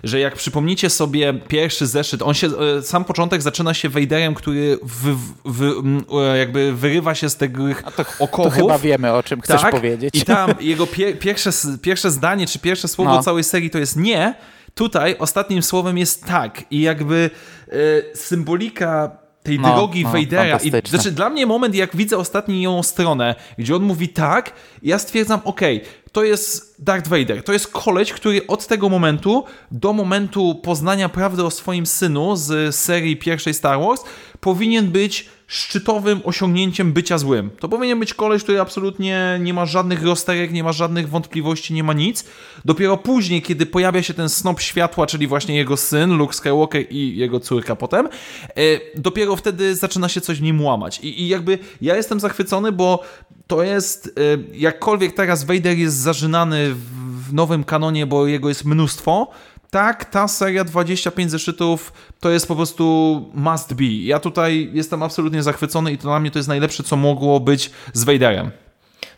że jak przypomnicie sobie pierwszy zeszyt, on się, e, sam początek zaczyna się Wejderem, który wy, wy, e, jakby wyrywa się z tych okowów. To chyba wiemy, o czym chcesz tak? powiedzieć. I tam jego pie, pierwsze, pierwsze zdanie, czy pierwsze słowo no. całej serii to jest nie. Tutaj ostatnim słowem jest tak. I jakby y, symbolika tej no, drogi no, Vadera. I, znaczy, dla mnie moment, jak widzę ostatnią stronę, gdzie on mówi tak, ja stwierdzam, okej, okay, to jest Darth Vader. To jest koleś, który od tego momentu do momentu poznania prawdy o swoim synu z serii pierwszej Star Wars powinien być szczytowym osiągnięciem bycia złym. To powinien być koleś, który absolutnie nie ma żadnych rozterek, nie ma żadnych wątpliwości, nie ma nic. Dopiero później, kiedy pojawia się ten snop światła, czyli właśnie jego syn, Luke Skywalker i jego córka potem, e, dopiero wtedy zaczyna się coś w nim łamać. I, i jakby ja jestem zachwycony, bo to jest, e, jakkolwiek teraz Vader jest zażynany w nowym kanonie, bo jego jest mnóstwo, tak, ta seria 25 zeszytów to jest po prostu must be. Ja tutaj jestem absolutnie zachwycony i to dla mnie to jest najlepsze, co mogło być z Vaderem.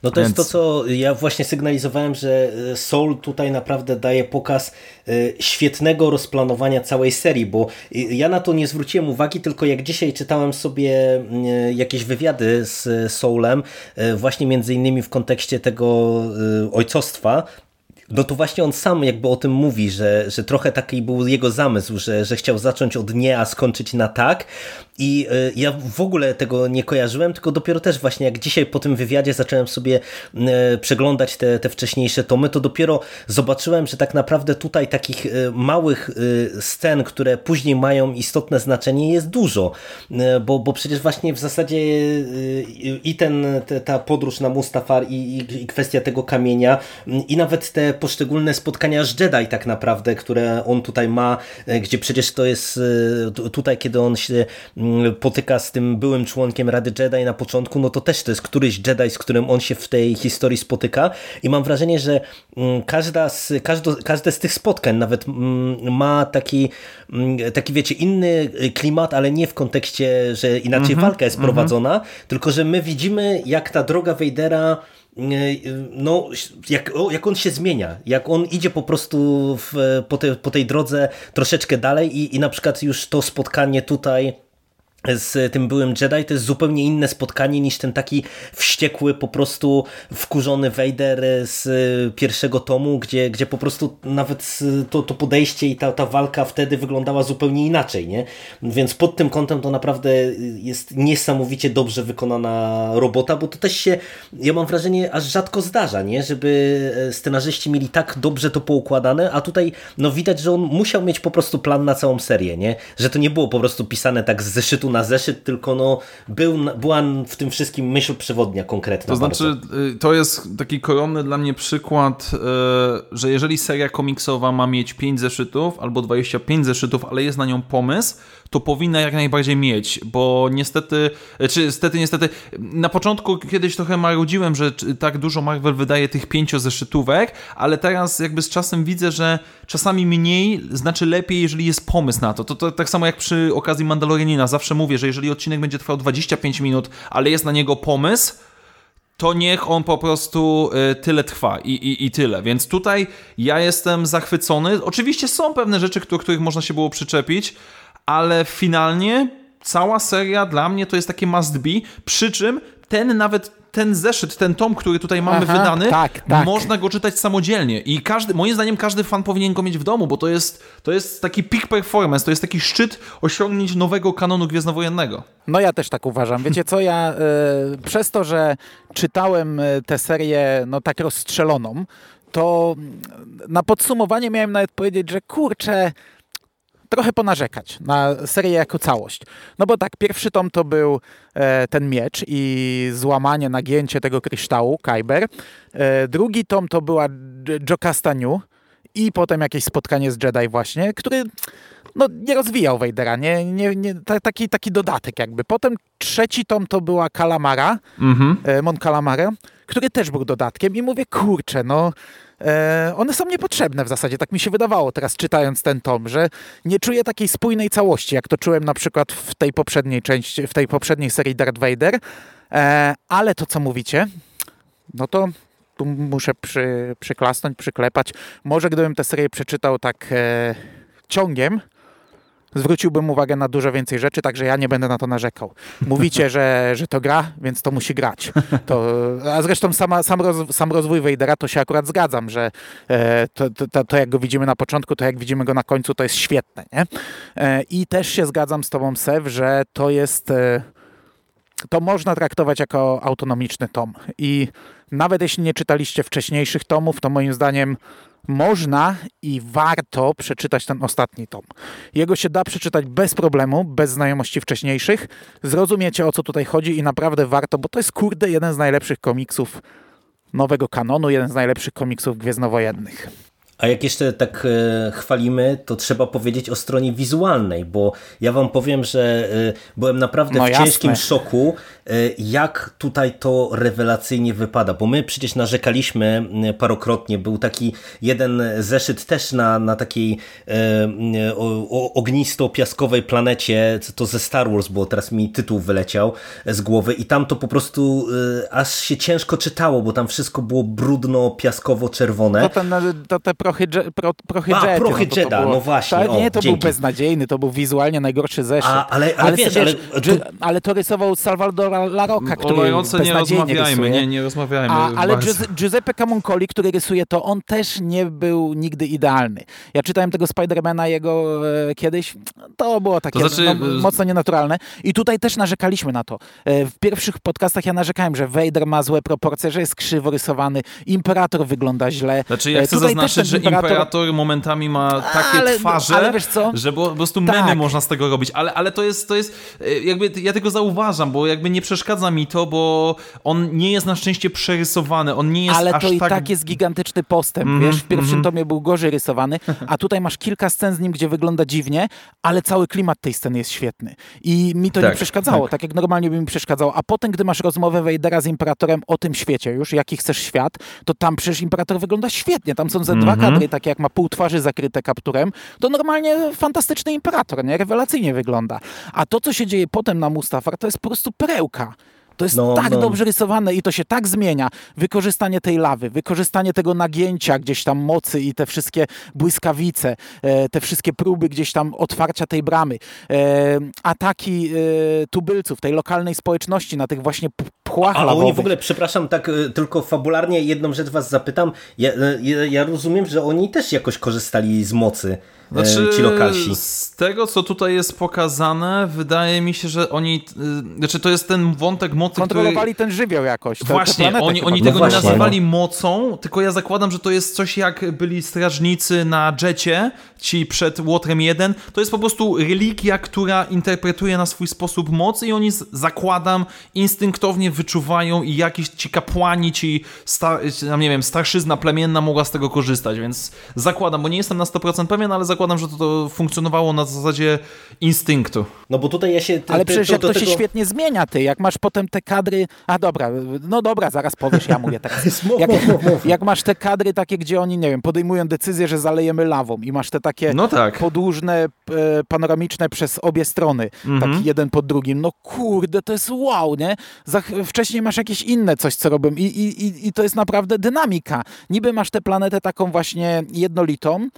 No to Więc... jest to, co ja właśnie sygnalizowałem, że e, Soul tutaj naprawdę daje pokaz e, świetnego rozplanowania całej serii, bo ja na to nie zwróciłem uwagi, tylko jak dzisiaj czytałem sobie e, jakieś wywiady z Soulem, właśnie między innymi w kontekście tego ojcostwa, no to właśnie on sam jakby o tym mówi, że, że trochę taki był jego zamysł, że, że chciał zacząć od nie, a skończyć na tak. I y, ja w ogóle tego nie kojarzyłem, tylko dopiero też właśnie jak dzisiaj po tym wywiadzie zacząłem sobie y, przeglądać te, te wcześniejsze tomy, to dopiero zobaczyłem, że tak naprawdę tutaj takich y, małych scen, które później mają istotne znaczenie jest dużo, bo, bo przecież właśnie w zasadzie i ten, ta podróż na Mustafar i, i, kwestia tego kamienia i nawet te poszczególne spotkania z Jedi tak naprawdę, które on tutaj ma, e, gdzie przecież to jest e, tutaj, kiedy on się potyka z tym byłym członkiem Rady Jedi na początku, no to też to jest któryś Jedi, z którym on się w tej historii spotyka i mam wrażenie, że mm, każda z, każdo, każde z tych spotkań nawet mm, ma taki, taki wiecie, inny klimat, ale nie w kontekście, że inaczej mm -hmm, walka jest mm -hmm. prowadzona, tylko że my widzimy, jak ta droga Wejdera no, jak, jak on się zmienia, jak on idzie po prostu w, po, te, po tej drodze troszeczkę dalej i, i na przykład już to spotkanie tutaj z tym byłym Jedi to jest zupełnie inne spotkanie niż ten taki wściekły, po prostu wkurzony Vader z pierwszego tomu, gdzie, gdzie po prostu nawet to, to podejście i ta, ta walka wtedy wyglądała zupełnie inaczej, nie? Więc pod tym kątem to naprawdę jest niesamowicie dobrze wykonana robota, bo to też się, ja mam wrażenie, aż rzadko zdarza, nie? Żeby scenarzyści mieli tak dobrze to poukładane, a tutaj no widać, że on musiał mieć po prostu plan na całą serię, nie? Że to nie było po prostu pisane tak z zeszytu na zeszyt, tylko no, był, była w tym wszystkim myśl przewodnia konkretna. To znaczy, bardzo. Y, to jest taki koronny dla mnie przykład, y, że jeżeli seria komiksowa ma mieć 5 zeszytów albo 25 zeszytów, ale jest na nią pomysł, to powinna jak najbardziej mieć, bo niestety, czy niestety, niestety, na początku kiedyś trochę marudziłem, że tak dużo Marvel wydaje tych pięciozeszytówek, ale teraz jakby z czasem widzę, że czasami mniej znaczy lepiej, jeżeli jest pomysł na to. To, to tak samo jak przy okazji Mandalorianina, zawsze mówię, że jeżeli odcinek będzie trwał 25 minut, ale jest na niego pomysł, to niech on po prostu y, tyle trwa i, i, i tyle. Więc tutaj ja jestem zachwycony. Oczywiście są pewne rzeczy, do których można się było przyczepić, ale finalnie cała seria dla mnie to jest takie must be, przy czym ten nawet ten zeszyt, ten tom, który tutaj mamy Aha, wydany, tak, tak. można go czytać samodzielnie i każdy, moim zdaniem każdy fan powinien go mieć w domu, bo to jest, to jest taki peak performance, to jest taki szczyt osiągnięć nowego kanonu gwiezdnowojennego. No ja też tak uważam. Wiecie co, ja y, przez to, że czytałem e, tę serię no tak rozstrzeloną, to na podsumowanie miałem nawet powiedzieć, że kurczę, trochę ponarzekać na serię jako całość. No bo tak, pierwszy tom to był e, ten miecz i złamanie, nagięcie tego kryształu, Kyber. E, drugi tom to była Jocasta New i potem jakieś spotkanie z Jedi właśnie, który no, nie rozwijał Vadera, nie, nie, nie, taki, taki dodatek jakby. Potem trzeci tom to była Calamara, mhm. e, Mon Calamara, który też był dodatkiem i mówię, kurczę, no one są niepotrzebne w zasadzie, tak mi się wydawało teraz czytając ten tom, że nie czuję takiej spójnej całości, jak to czułem na przykład w tej poprzedniej części, w tej poprzedniej serii Darth Vader, e, ale to co mówicie, no to tu muszę przy, przyklasnąć, przyklepać. Może gdybym tę serię przeczytał tak e, ciągiem, zwróciłbym uwagę na dużo więcej rzeczy, także ja nie będę na to narzekał. Mówicie, że, że to gra, więc to musi grać. To, a zresztą sama, sam, roz, sam rozwój Wejdera to się akurat zgadzam, że e, to, to, to, jak go widzimy na początku, to jak widzimy go na końcu, to jest świetne. Nie? E, I też się zgadzam z tobą, Sew, że to jest... E, to można traktować jako autonomiczny tom. I nawet jeśli nie czytaliście wcześniejszych tomów, to moim zdaniem można i warto przeczytać ten ostatni tom. Jego się da przeczytać bez problemu, bez znajomości wcześniejszych. Zrozumiecie o co tutaj chodzi i naprawdę warto, bo to jest kurde jeden z najlepszych komiksów nowego kanonu, jeden z najlepszych komiksów gwiezdnowojennych. A jak jeszcze tak e, chwalimy, to trzeba powiedzieć o stronie wizualnej, bo ja wam powiem, że e, byłem naprawdę no w jasne. ciężkim szoku, jak tutaj to rewelacyjnie wypada, bo my przecież narzekaliśmy parokrotnie, był taki jeden zeszyt też na, na takiej ognisto-piaskowej planecie, to ze Star Wars, bo teraz mi tytuł wyleciał z głowy i tam to po prostu aż się ciężko czytało, bo tam wszystko było brudno, piaskowo-czerwone. To, ten, to te prochy, pro, prochy A, Prochy no, Jeda, no właśnie. Tak, nie, to dzięki. był beznadziejny, to był wizualnie najgorszy zeszyt. A, ale, ale, ale, wiesz, ale, to... ale to rysował Salvador La Rocca, który Lajoce nie rozmawiajmy, nie, nie rozmawiajmy. A, ale Giuseppe Camuncoli, który rysuje to, on też nie był nigdy idealny. Ja czytałem tego Spidermana jego e, kiedyś, to było takie to znaczy... no, mocno nienaturalne i tutaj też narzekaliśmy na to. E, w pierwszych podcastach ja narzekałem, że Vader ma złe proporcje, że jest krzywo rysowany, Imperator wygląda źle. Znaczy ja e, chcę zaznaczyć, że imperator... imperator momentami ma takie ale, twarze, ale że po prostu memy tak. można z tego robić, ale, ale to jest, to jest e, jakby, ja tego zauważam, bo jakby nie przeszkadza mi to, bo on nie jest na szczęście przerysowany, on nie jest Ale to i tak... tak jest gigantyczny postęp, mm wiesz, w pierwszym mm tomie był gorzej rysowany, a tutaj masz kilka scen z nim, gdzie wygląda dziwnie, ale cały klimat tej sceny jest świetny i mi to tak, nie przeszkadzało, tak. tak jak normalnie by mi przeszkadzało, a potem, gdy masz rozmowę Wejdera z Imperatorem o tym świecie już, jaki chcesz świat, to tam przecież Imperator wygląda świetnie, tam są ze dwa -hmm. kadry, takie jak ma pół twarzy zakryte kapturem, to normalnie fantastyczny imperator, nie? Rewelacyjnie wygląda. A to, co się dzieje potem na Mustafar, to jest po prostu perełka. To jest no, tak no. dobrze rysowane i to się tak zmienia. Wykorzystanie tej lawy, wykorzystanie tego nagięcia gdzieś tam mocy i te wszystkie błyskawice, e, te wszystkie próby gdzieś tam otwarcia tej bramy, e, ataki e, tubylców, tej lokalnej społeczności na tych właśnie pchłach A oni w ogóle, przepraszam, tak tylko fabularnie jedną rzecz was zapytam. Ja, ja, ja rozumiem, że oni też jakoś korzystali z mocy, znaczy, ci lokalsi tego, co tutaj jest pokazane, wydaje mi się, że oni, y, znaczy to jest ten wątek mocy, Kontrolowali który... ten żywioł jakoś. Właśnie, te oni, oni tego no nie nazywali no. mocą, tylko ja zakładam, że to jest coś jak byli strażnicy na jecie, ci przed Łotrem 1. To jest po prostu religia, która interpretuje na swój sposób moc i oni, zakładam, instynktownie wyczuwają i jakiś ci kapłani, ci, star, nie wiem, starszyzna plemienna mogła z tego korzystać, więc zakładam, bo nie jestem na 100% pewien, ale zakładam, że to, to funkcjonowało na zasadzie instynktu. No bo tutaj ja się... Ty, ale przecież to, to, to, się świetnie zmienia, ty. Jak masz potem te kadry... A dobra, no dobra, zaraz powiesz, ja mówię teraz. Jak, jak masz te kadry takie, gdzie oni, nie wiem, podejmują decyzję, że zalejemy lawą i masz te takie no tak. podłużne, e, panoramiczne przez obie strony, mhm. taki jeden pod drugim. No kurde, to jest wow, nie? wcześniej masz jakieś inne coś, co robią i, i, i to jest naprawdę dynamika. Niby masz tę planetę taką właśnie jednolitą,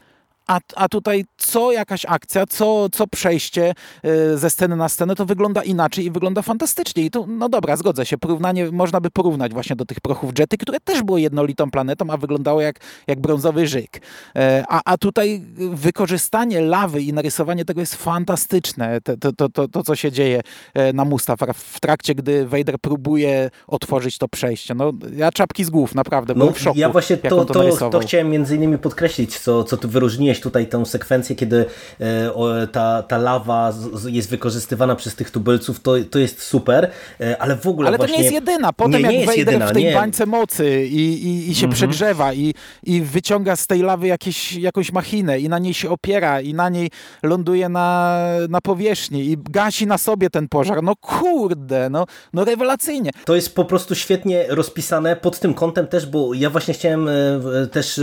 a, a tutaj co jakaś akcja, co, co przejście e, ze sceny na scenę, to wygląda inaczej i wygląda fantastycznie. I tu, no dobra, zgodzę się, porównanie, można by porównać właśnie do tych prochów Jety, które też było jednolitą planetą, a wyglądało jak, jak brązowy żyk. E, a, a tutaj wykorzystanie lawy i narysowanie tego jest fantastyczne, to, to, to, to, co się dzieje e, na Mustafar w trakcie, gdy Vader próbuje otworzyć to przejście. No, ja czapki z głów, naprawdę, no, byłem w szoku, Ja właśnie to, to, to, chciałem między innymi podkreślić, co, co tu wyróżniłeś tutaj tę sekwencję, kiedy e, ta, ta lawa jest wykorzystywana przez tych tubylców, to, to jest super, e, ale w ogóle Ale właśnie... to nie jest jedyna. Potem nie, nie jak wejdę w tej nie. bańce mocy i, i, i się mhm. przegrzewa i, i wyciąga z tej lawy jakieś, jakąś machinę i na niej się opiera i na niej ląduje na, na powierzchni i gasi na sobie ten pożar. No kurde, no, no rewelacyjnie. To jest po prostu świetnie rozpisane pod tym kątem też, bo ja właśnie chciałem e, też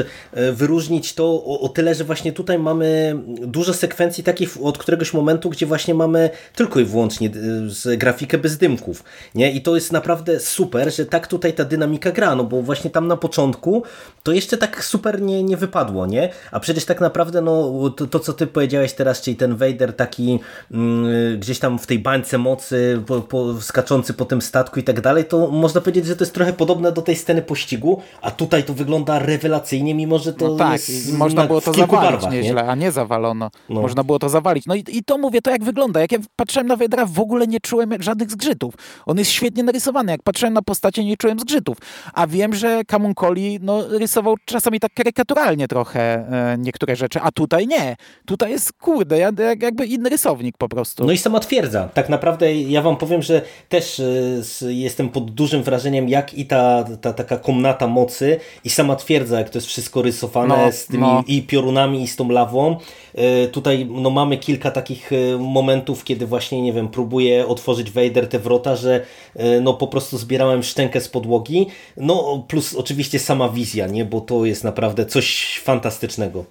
wyróżnić to o, o tyle, że właśnie właśnie tutaj mamy dużo sekwencji takich od któregoś momentu, gdzie właśnie mamy tylko i wyłącznie z grafikę bez dymków. Nie? I to jest naprawdę super, że tak tutaj ta dynamika gra, no bo właśnie tam na początku to jeszcze tak super nie, nie wypadło, nie? A przecież tak naprawdę no, to, to co ty powiedziałeś teraz, czyli ten Vader taki mm, gdzieś tam w tej bańce mocy, po, po, skaczący po tym statku i tak dalej, to można powiedzieć, że to jest trochę podobne do tej sceny pościgu, a tutaj to wygląda rewelacyjnie, mimo że to no tak, jest można było to barwach, nieźle, nie? a nie zawalono. No. Można było to zawalić. No i, i to mówię, to jak wygląda. Jak ja patrzyłem na Wedra, w ogóle nie czułem żadnych zgrzytów. On jest świetnie narysowany. Jak patrzyłem na postacie, nie czułem zgrzytów. A wiem, że Kamunkoli no, rysował czasami tak karykaturalnie trochę e, niektóre rzeczy, a tutaj nie. Tutaj jest, kurde, jak, jakby inny rysownik po prostu. No i sama twierdza. Tak naprawdę ja wam powiem, że też e, jestem pod dużym wrażeniem, jak i ta, ta taka komnata mocy i sama twierdza, jak to jest wszystko rysowane no, z tymi no. i piorunami, i z tą lawą. E, tutaj no, mamy kilka takich e, momentów, kiedy właśnie, nie wiem, próbuje otworzyć Vader te wrota, że e, no po prostu zbierałem szczękę z podłogi. No plus oczywiście sama wizja, nie? Bo to jest naprawdę coś fantastycznego.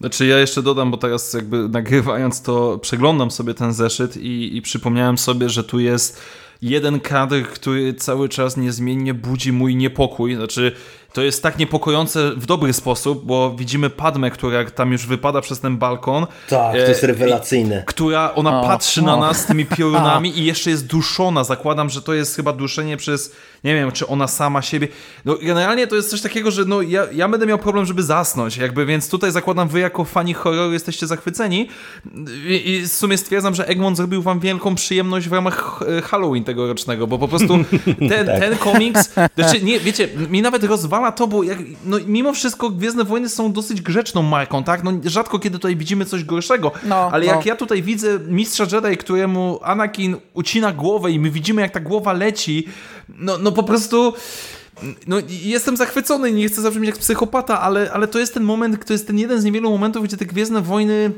Znaczy ja jeszcze dodam, bo teraz jakby nagrywając to przeglądam sobie ten zeszyt i, i przypomniałem sobie, że tu jest jeden kadr, który cały czas niezmiennie budzi mój niepokój. Znaczy to jest tak niepokojące w dobry sposób, bo widzimy Padmę, która tam już wypada przez ten balkon. Tak, to jest e, rewelacyjne. Która ona o, patrzy o. na nas tymi piorunami i jeszcze jest duszona. Zakładam, że to jest chyba duszenie przez, nie wiem, czy ona sama siebie. No generalnie to jest coś takiego, że no ja, ja będę miał problem, żeby zasnąć, jakby, więc tutaj zakładam, wy jako fani horroru jesteście zachwyceni i, i w sumie stwierdzam, że Egmont zrobił wam wielką przyjemność w ramach e, Halloween tegorocznego, bo po prostu ten, tak. ten komiks, znaczy nie, wiecie, mi nawet rozwala to, bo jak, no, mimo wszystko Gwiezdne Wojny są dosyć grzeczną marką, tak? No, rzadko kiedy tutaj widzimy coś gorszego, no, ale no. jak ja tutaj widzę mistrza Jedi, któremu Anakin ucina głowę i my widzimy jak ta głowa leci, no, no po prostu... No, jestem zachwycony, nie chcę zabrzmieć jak psychopata, ale, ale to jest ten moment, to jest ten jeden z niewielu momentów, gdzie te Gwiezdne Wojny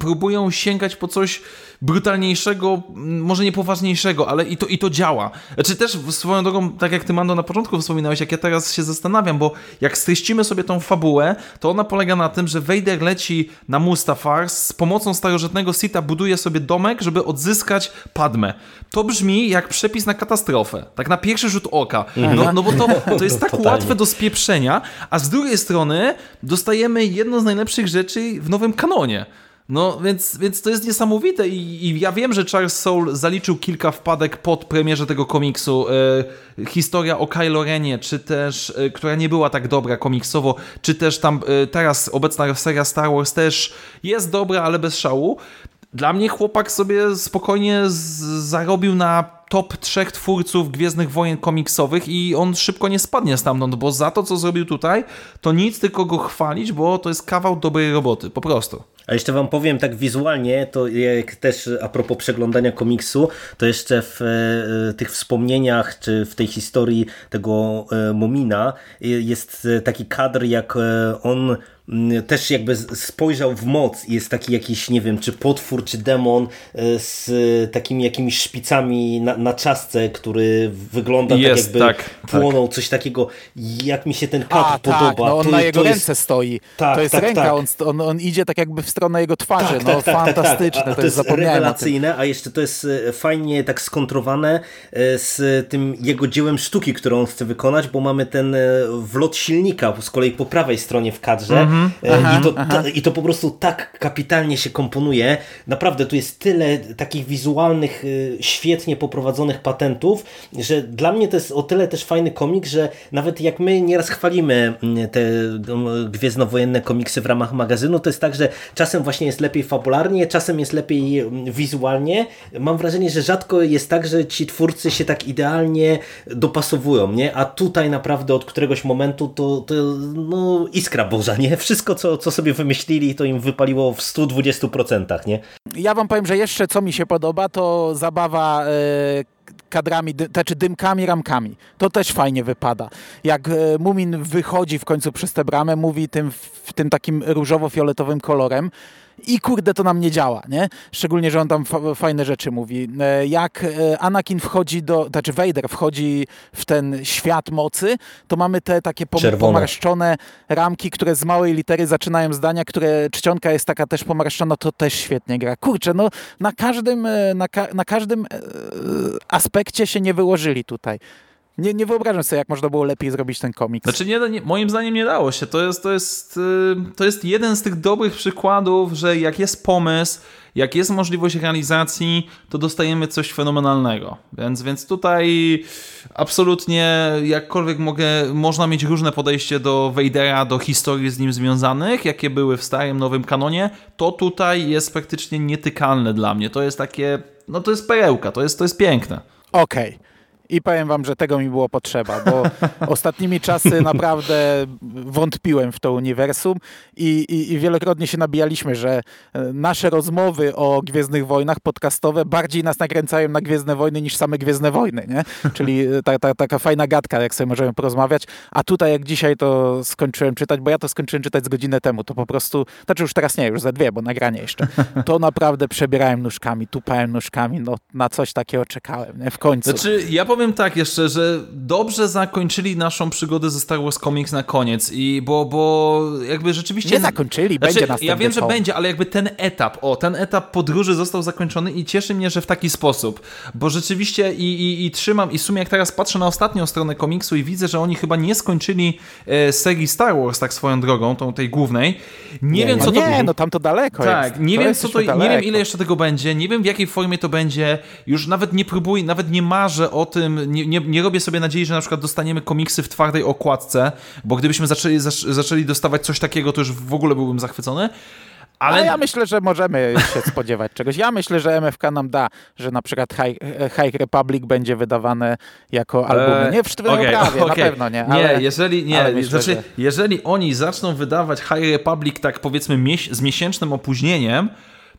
próbują sięgać po coś brutalniejszego, może nie poważniejszego, ale i to, i to działa. Znaczy też swoją drogą, tak jak ty Mando na początku wspominałeś, jak ja teraz się zastanawiam, bo jak streścimy sobie tą fabułę, to ona polega na tym, że Vader leci na Mustafar z pomocą starożytnego Sita buduje sobie domek, żeby odzyskać Padmę. To brzmi jak przepis na katastrofę. Tak na pierwszy rzut oka. Mhm. No, no bo to, to jest tak łatwe do spieprzenia, a z drugiej strony dostajemy jedno z najlepszych rzeczy w nowym kanonie. No, więc, więc to jest niesamowite I, i ja wiem, że Charles Soule zaliczył kilka wpadek pod premierze tego komiksu. E, historia o Kylo Renie, czy też, e, która nie była tak dobra komiksowo, czy też tam e, teraz obecna seria Star Wars też jest dobra, ale bez szału. dla mnie chłopak sobie spokojnie zarobił na top trzech twórców Gwiezdnych Wojen komiksowych i on szybko nie spadnie stamtąd, bo za to, co zrobił tutaj, to nic, tylko go chwalić, bo to jest kawał dobrej roboty, po prostu. A jeszcze wam powiem tak wizualnie, to jak też a propos przeglądania komiksu, to jeszcze w e, tych wspomnieniach, czy w tej historii tego e, Mumina jest taki kadr, jak e, on Mm, też jakby spojrzał w moc jest taki jakiś, nie wiem, czy potwór, czy demon e, z takimi jakimiś szpicami na, na czasce, który wygląda tak jest, tak jakby tak, płonął, tak. coś takiego. Jak mi się ten kadr A, podoba. Tak, no on to, na jego ręce jest... stoi. Tak, to jest tak, ręka, tak. On, on, on, idzie tak jakby w stronę jego twarzy. Tak, no fantastyczne, a, a to, jest rewelacyjne, a jeszcze to jest e, fajnie tak skontrowane e, z tym jego dziełem sztuki, którą on chce wykonać, bo mamy ten wlot silnika z kolei po prawej stronie w kadrze. Mm -hmm E, aha, I, to, ta, I to po prostu tak kapitalnie się komponuje. Naprawdę tu jest tyle takich wizualnych, e, świetnie poprowadzonych patentów, że dla mnie to jest o tyle też fajny komik, że nawet jak my nieraz chwalimy mm, te mm, gwiezdnowojenne komiksy w ramach magazynu, to jest tak, że czasem właśnie jest lepiej fabularnie, czasem jest lepiej mm, wizualnie. Mam wrażenie, że rzadko jest tak, że ci twórcy się tak idealnie dopasowują, nie? A tutaj naprawdę od któregoś momentu to, to no, iskra boża, nie? Wszystko, co, co sobie wymyślili, to im wypaliło w 120%, nie? Ja wam powiem, że jeszcze co mi się podoba, to zabawa yy kadrami, dy, znaczy dymkami, ramkami. To też fajnie wypada. Jak e, Mumin wychodzi w końcu przez tę bramę, mówi tym, w tym takim różowo-fioletowym kolorem, i kurde to nam nie działa, nie? Szczególnie, że on tam fajne rzeczy mówi. E, jak e, Anakin wchodzi do, znaczy Vader wchodzi w ten świat mocy, to mamy te takie pom pomarszczone ramki, które z małej litery zaczynają zdania, które czcionka jest taka też pomarszczona, to też świetnie gra. Kurczę, no na każdym, e, na, ka na każdym aspekcie się nie wyłożyli tutaj. Nie, nie wyobrażam sobie, jak można było lepiej zrobić ten komiks. Znaczy, nie, nie, moim zdaniem nie dało się. To jest, to, jest, y, to jest jeden z tych dobrych przykładów, że jak jest pomysł, jak jest możliwość realizacji, to dostajemy coś fenomenalnego. Więc, więc tutaj absolutnie jakkolwiek mogę, można mieć różne podejście do Vadera, do historii z nim związanych, jakie były w starym, nowym kanonie, to tutaj jest praktycznie nietykalne dla mnie. To jest takie, no to jest perełka, to jest, to jest piękne. Okej. Okay. I powiem wam, że tego mi było potrzeba, bo ostatnimi czasy naprawdę wątpiłem w to uniwersum i, i, i, wielokrotnie się nabijaliśmy, że e, nasze rozmowy o Gwiezdnych Wojnach podcastowe bardziej nas nakręcają na Gwiezdne Wojny niż same Gwiezdne Wojny, nie? Czyli e, ta, ta, taka fajna gadka, jak sobie możemy porozmawiać. A tutaj jak dzisiaj to skończyłem czytać, bo ja to skończyłem czytać z godzinę temu, to po prostu, znaczy już teraz nie, już za dwie, bo nagranie jeszcze. To naprawdę przebierałem nóżkami, tupałem nóżkami, no na coś takiego czekałem, nie? W końcu. Znaczy, ja powiem tak jeszcze, że dobrze zakończyli naszą przygodę ze Star Wars Comics na koniec i bo, bo jakby rzeczywiście... Nie zakończyli, znaczy, będzie następny Ja wiem, że będzie, ale jakby ten etap, o, ten etap podróży został zakończony i cieszy mnie, że w taki sposób, bo rzeczywiście i, i, i trzymam i w sumie jak teraz patrzę na ostatnią stronę komiksu i widzę, że oni chyba nie skończyli e, serii Star Wars tak swoją drogą, tą tej głównej. Nie, nie wiem, co no to... Nie, no tam to daleko Tak, jest. nie to wiem, co to... Nie wiem, ile jeszcze tego będzie, nie wiem, w jakiej formie to będzie. Już nawet nie próbuję, nawet nie marzę o tym, nie, nie, nie robię sobie nadziei, że na przykład dostaniemy komiksy w twardej okładce, bo gdybyśmy zaczęli, zaczęli dostawać coś takiego, to już w ogóle byłbym zachwycony. Ale... ja myślę, że możemy się spodziewać czegoś. Ja myślę, że MFK nam da, że na przykład High, High Republic będzie wydawane jako album. Eee, nie w sztywnym okay, okay. na pewno nie. Ale, nie, jeżeli, nie, myślę, znaczy, że... jeżeli oni zaczną wydawać High Republic tak powiedzmy z miesięcznym opóźnieniem,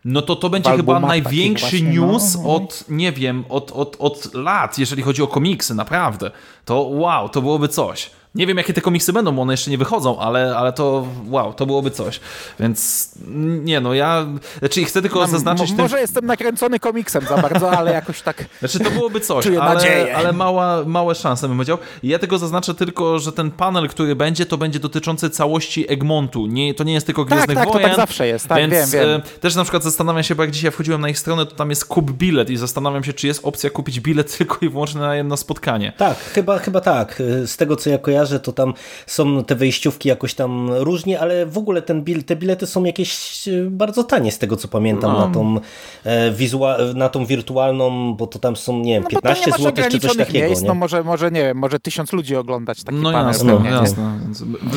no to to będzie chyba największy no, news no, no. od, nie wiem, od, od, od lat, jeżeli chodzi o komiksy, naprawdę. To wow, to byłoby coś. Nie wiem, jakie te komiksy będą, bo one jeszcze nie wychodzą, ale, ale to wow, to byłoby coś. Więc nie no, ja. Znaczy, chcę tylko Mam, zaznaczyć. Może tym... jestem nakręcony komiksem za bardzo, ale jakoś tak. Znaczy, to byłoby coś, ale, ale mała, małe szanse bym powiedział. Ja tego zaznaczę tylko, że ten panel, który będzie, to będzie dotyczący całości Egmontu. Nie, to nie jest tylko Gwiezdnych tak, tak, Wojen. To tak zawsze jest, tak, więc wiem, wiem. E, też na przykład zastanawiam się, bo jak dzisiaj wchodziłem na ich stronę, to tam jest kup bilet i zastanawiam się, czy jest opcja kupić bilet tylko i wyłącznie na jedno spotkanie. Tak, chyba, chyba tak. Z tego co ja kojarzę, kojarzę, to tam są te wejściówki jakoś tam różnie, ale w ogóle ten bil, te bilety są jakieś e, bardzo tanie z tego co pamiętam No. na, tą, e, wizua- na tą wirtualną, bo to tam są, nie wiem, No bo to 15 nie masz zł czy coś ograniczonych takiego. miejsc, nie? no może, może nie wiem, może tysiąc ludzi oglądać taki No panel. jasne, pewnie, nie? jasne.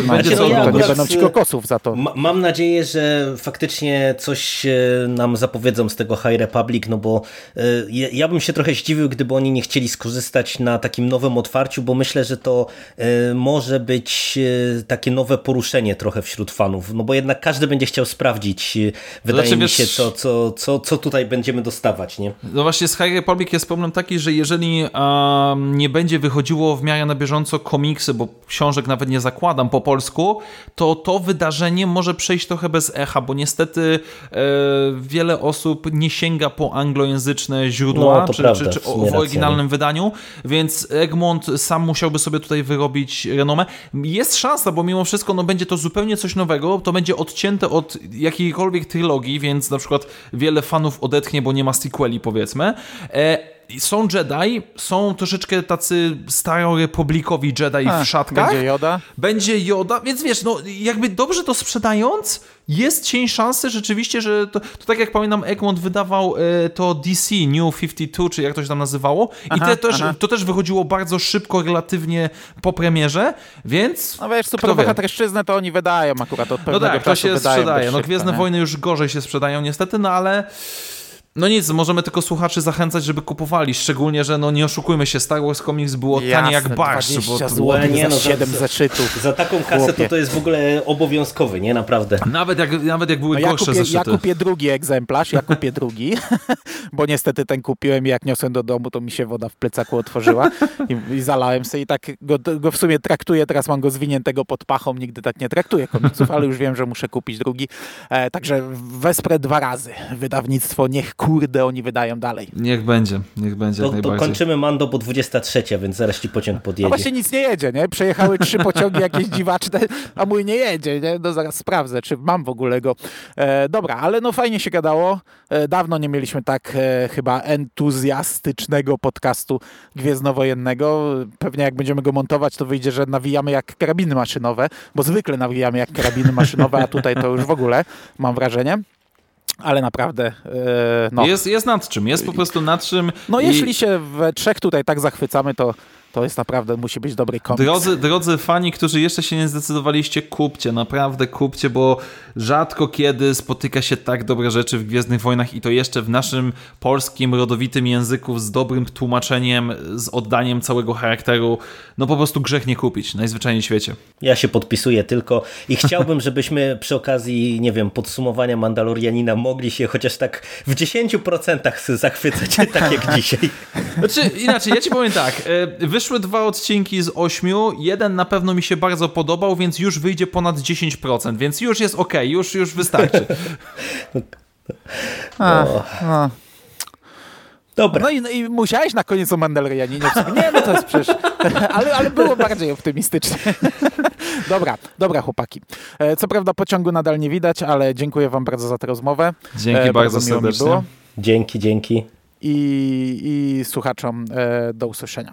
No, Będzie co no ja to nie będą ci kokosów za to. Ma, mam nadzieję, że faktycznie coś e, nam zapowiedzą z tego High Republic, no bo e, ja, ja bym się trochę zdziwił, gdyby oni nie chcieli skorzystać na takim nowym otwarciu, bo myślę, że to e, może być e, takie nowe poruszenie trochę wśród fanów, no bo jednak każdy będzie chciał sprawdzić, e, wydaje Znaczy, mi wiesz- się, co, co, co, co tutaj będziemy dostawać, nie? No właśnie z High Republic jest problem taki, że jeżeli um, nie będzie wychodziło w miarę na bieżąco komiksy, bo książek nawet nie zakładam po polsku, to to wydarzenie może przejść trochę bez echa, bo niestety e, wiele osób nie sięga po anglojęzyczne źródła, No, czy, prawda, czy, czy w w oryginalnym wydaniu, więc Egmont sam musiałby sobie tutaj wyrobić renomę. Jest szansa, bo mimo wszystko no, będzie to zupełnie coś nowego, to będzie odcięte od jakiejkolwiek trylogii, więc na przykład wiele fanów odetchnie, bo nie ma sequeli powiedzmy. E, są Jedi, są troszeczkę tacy starorepublikowi Jedi A, w szatkach. Będzie Joda. Będzie Joda, więc wiesz, no jakby dobrze to sprzedając, jest cień szansy rzeczywiście, że to, to tak jak pamiętam, Egmont wydawał e, to DC New 52, czy jak to się tam nazywało i Aha, te, też, aha. to też wychodziło bardzo szybko, relatywnie po premierze, więc No wiesz, superbohaterszczyznę to oni wydają akurat od no pewnego tak, to się sprzedaje. No Gwiezdne? Wojny już gorzej się sprzedają niestety, no ale no nic, możemy tylko słuchaczy zachęcać, żeby kupowali, szczególnie, że no nie oszukujmy się, Star Wars Comics było tanie Jasne, jak barszcz, 20 bo to nie, za no, za- 7 za- zeszytów. Za taką kasę to Chłopie. to jest w ogóle obowiązkowy, nie? Naprawdę. nawet jak, nawet jak były No ja, gorsze kupię, ja zeszyty. kupię drugi egzemplarz, ja kupię drugi, bo niestety ten kupiłem i jak niosłem do domu, to mi się woda w plecaku otworzyła i, i zalałem sobie i tak go, go w sumie traktuję, teraz mam go zwiniętego pod pachą, nigdy tak nie traktuję komiksów, ale już wiem, że muszę kupić drugi, e, także wesprę dwa razy wydawnictwo, niech kurde oni wydają dalej. Niech będzie, niech będzie jak To, to najbardziej. kończymy Mando, bo 23, więc zaraz ci pociąg No podjedzie. właśnie nic nie jedzie, nie? Przejechały trzy pociągi jakieś dziwaczne, a mój nie jedzie, nie? No zaraz sprawdzę, czy mam w ogóle go. E, dobra, ale no fajnie się gadało. E, dawno nie mieliśmy tak e, chyba entuzjastycznego podcastu gwiezdnowojennego. Pewnie jak będziemy go montować, to wyjdzie, że nawijamy jak karabiny maszynowe, bo zwykle nawijamy jak karabiny maszynowe, a tutaj to już w ogóle, mam wrażenie. Ale naprawdę, e, no. Jest, jest nad czym, jest po prostu nad czym. No i- jeśli się we trzech tutaj tak zachwycamy, to, to jest naprawdę, musi być dobry komiks. Drodzy, drodzy fani, którzy jeszcze się nie zdecydowaliście, kupcie, naprawdę kupcie, bo rzadko kiedy spotyka się tak dobre rzeczy w Gwiezdnych Wojnach i to jeszcze w naszym polskim, rodowitym języku z dobrym tłumaczeniem, z oddaniem całego charakteru. No po prostu grzech nie kupić, najzwyczajniej w świecie. Ja się podpisuję tylko i chciałbym, żebyśmy przy okazji, nie wiem, podsumowania Mandalorianina mogli się chociaż tak w 10% zachwycać, tak jak dzisiaj. Znaczy, inaczej, ja ci powiem tak, e, wyszły dwa odcinki z ośmiu, jeden na pewno mi się bardzo podobał, więc już wyjdzie ponad 10%, więc już jest ok, już, już wystarczy. A, no. Dobra, No i, no i musiałeś na koniec o Mandalorianinie. wspomnieć. Nie, no to jest przecież... Ale, ale było bardziej optymistycznie. Dobra, dobra chłopaki. E, Co prawda pociągu nadal nie widać, ale dziękuję wam bardzo za tę rozmowę. Dzięki E, bardzo miło mi serdecznie. było. dzięki, dzięki. I, I słuchaczom e, do usłyszenia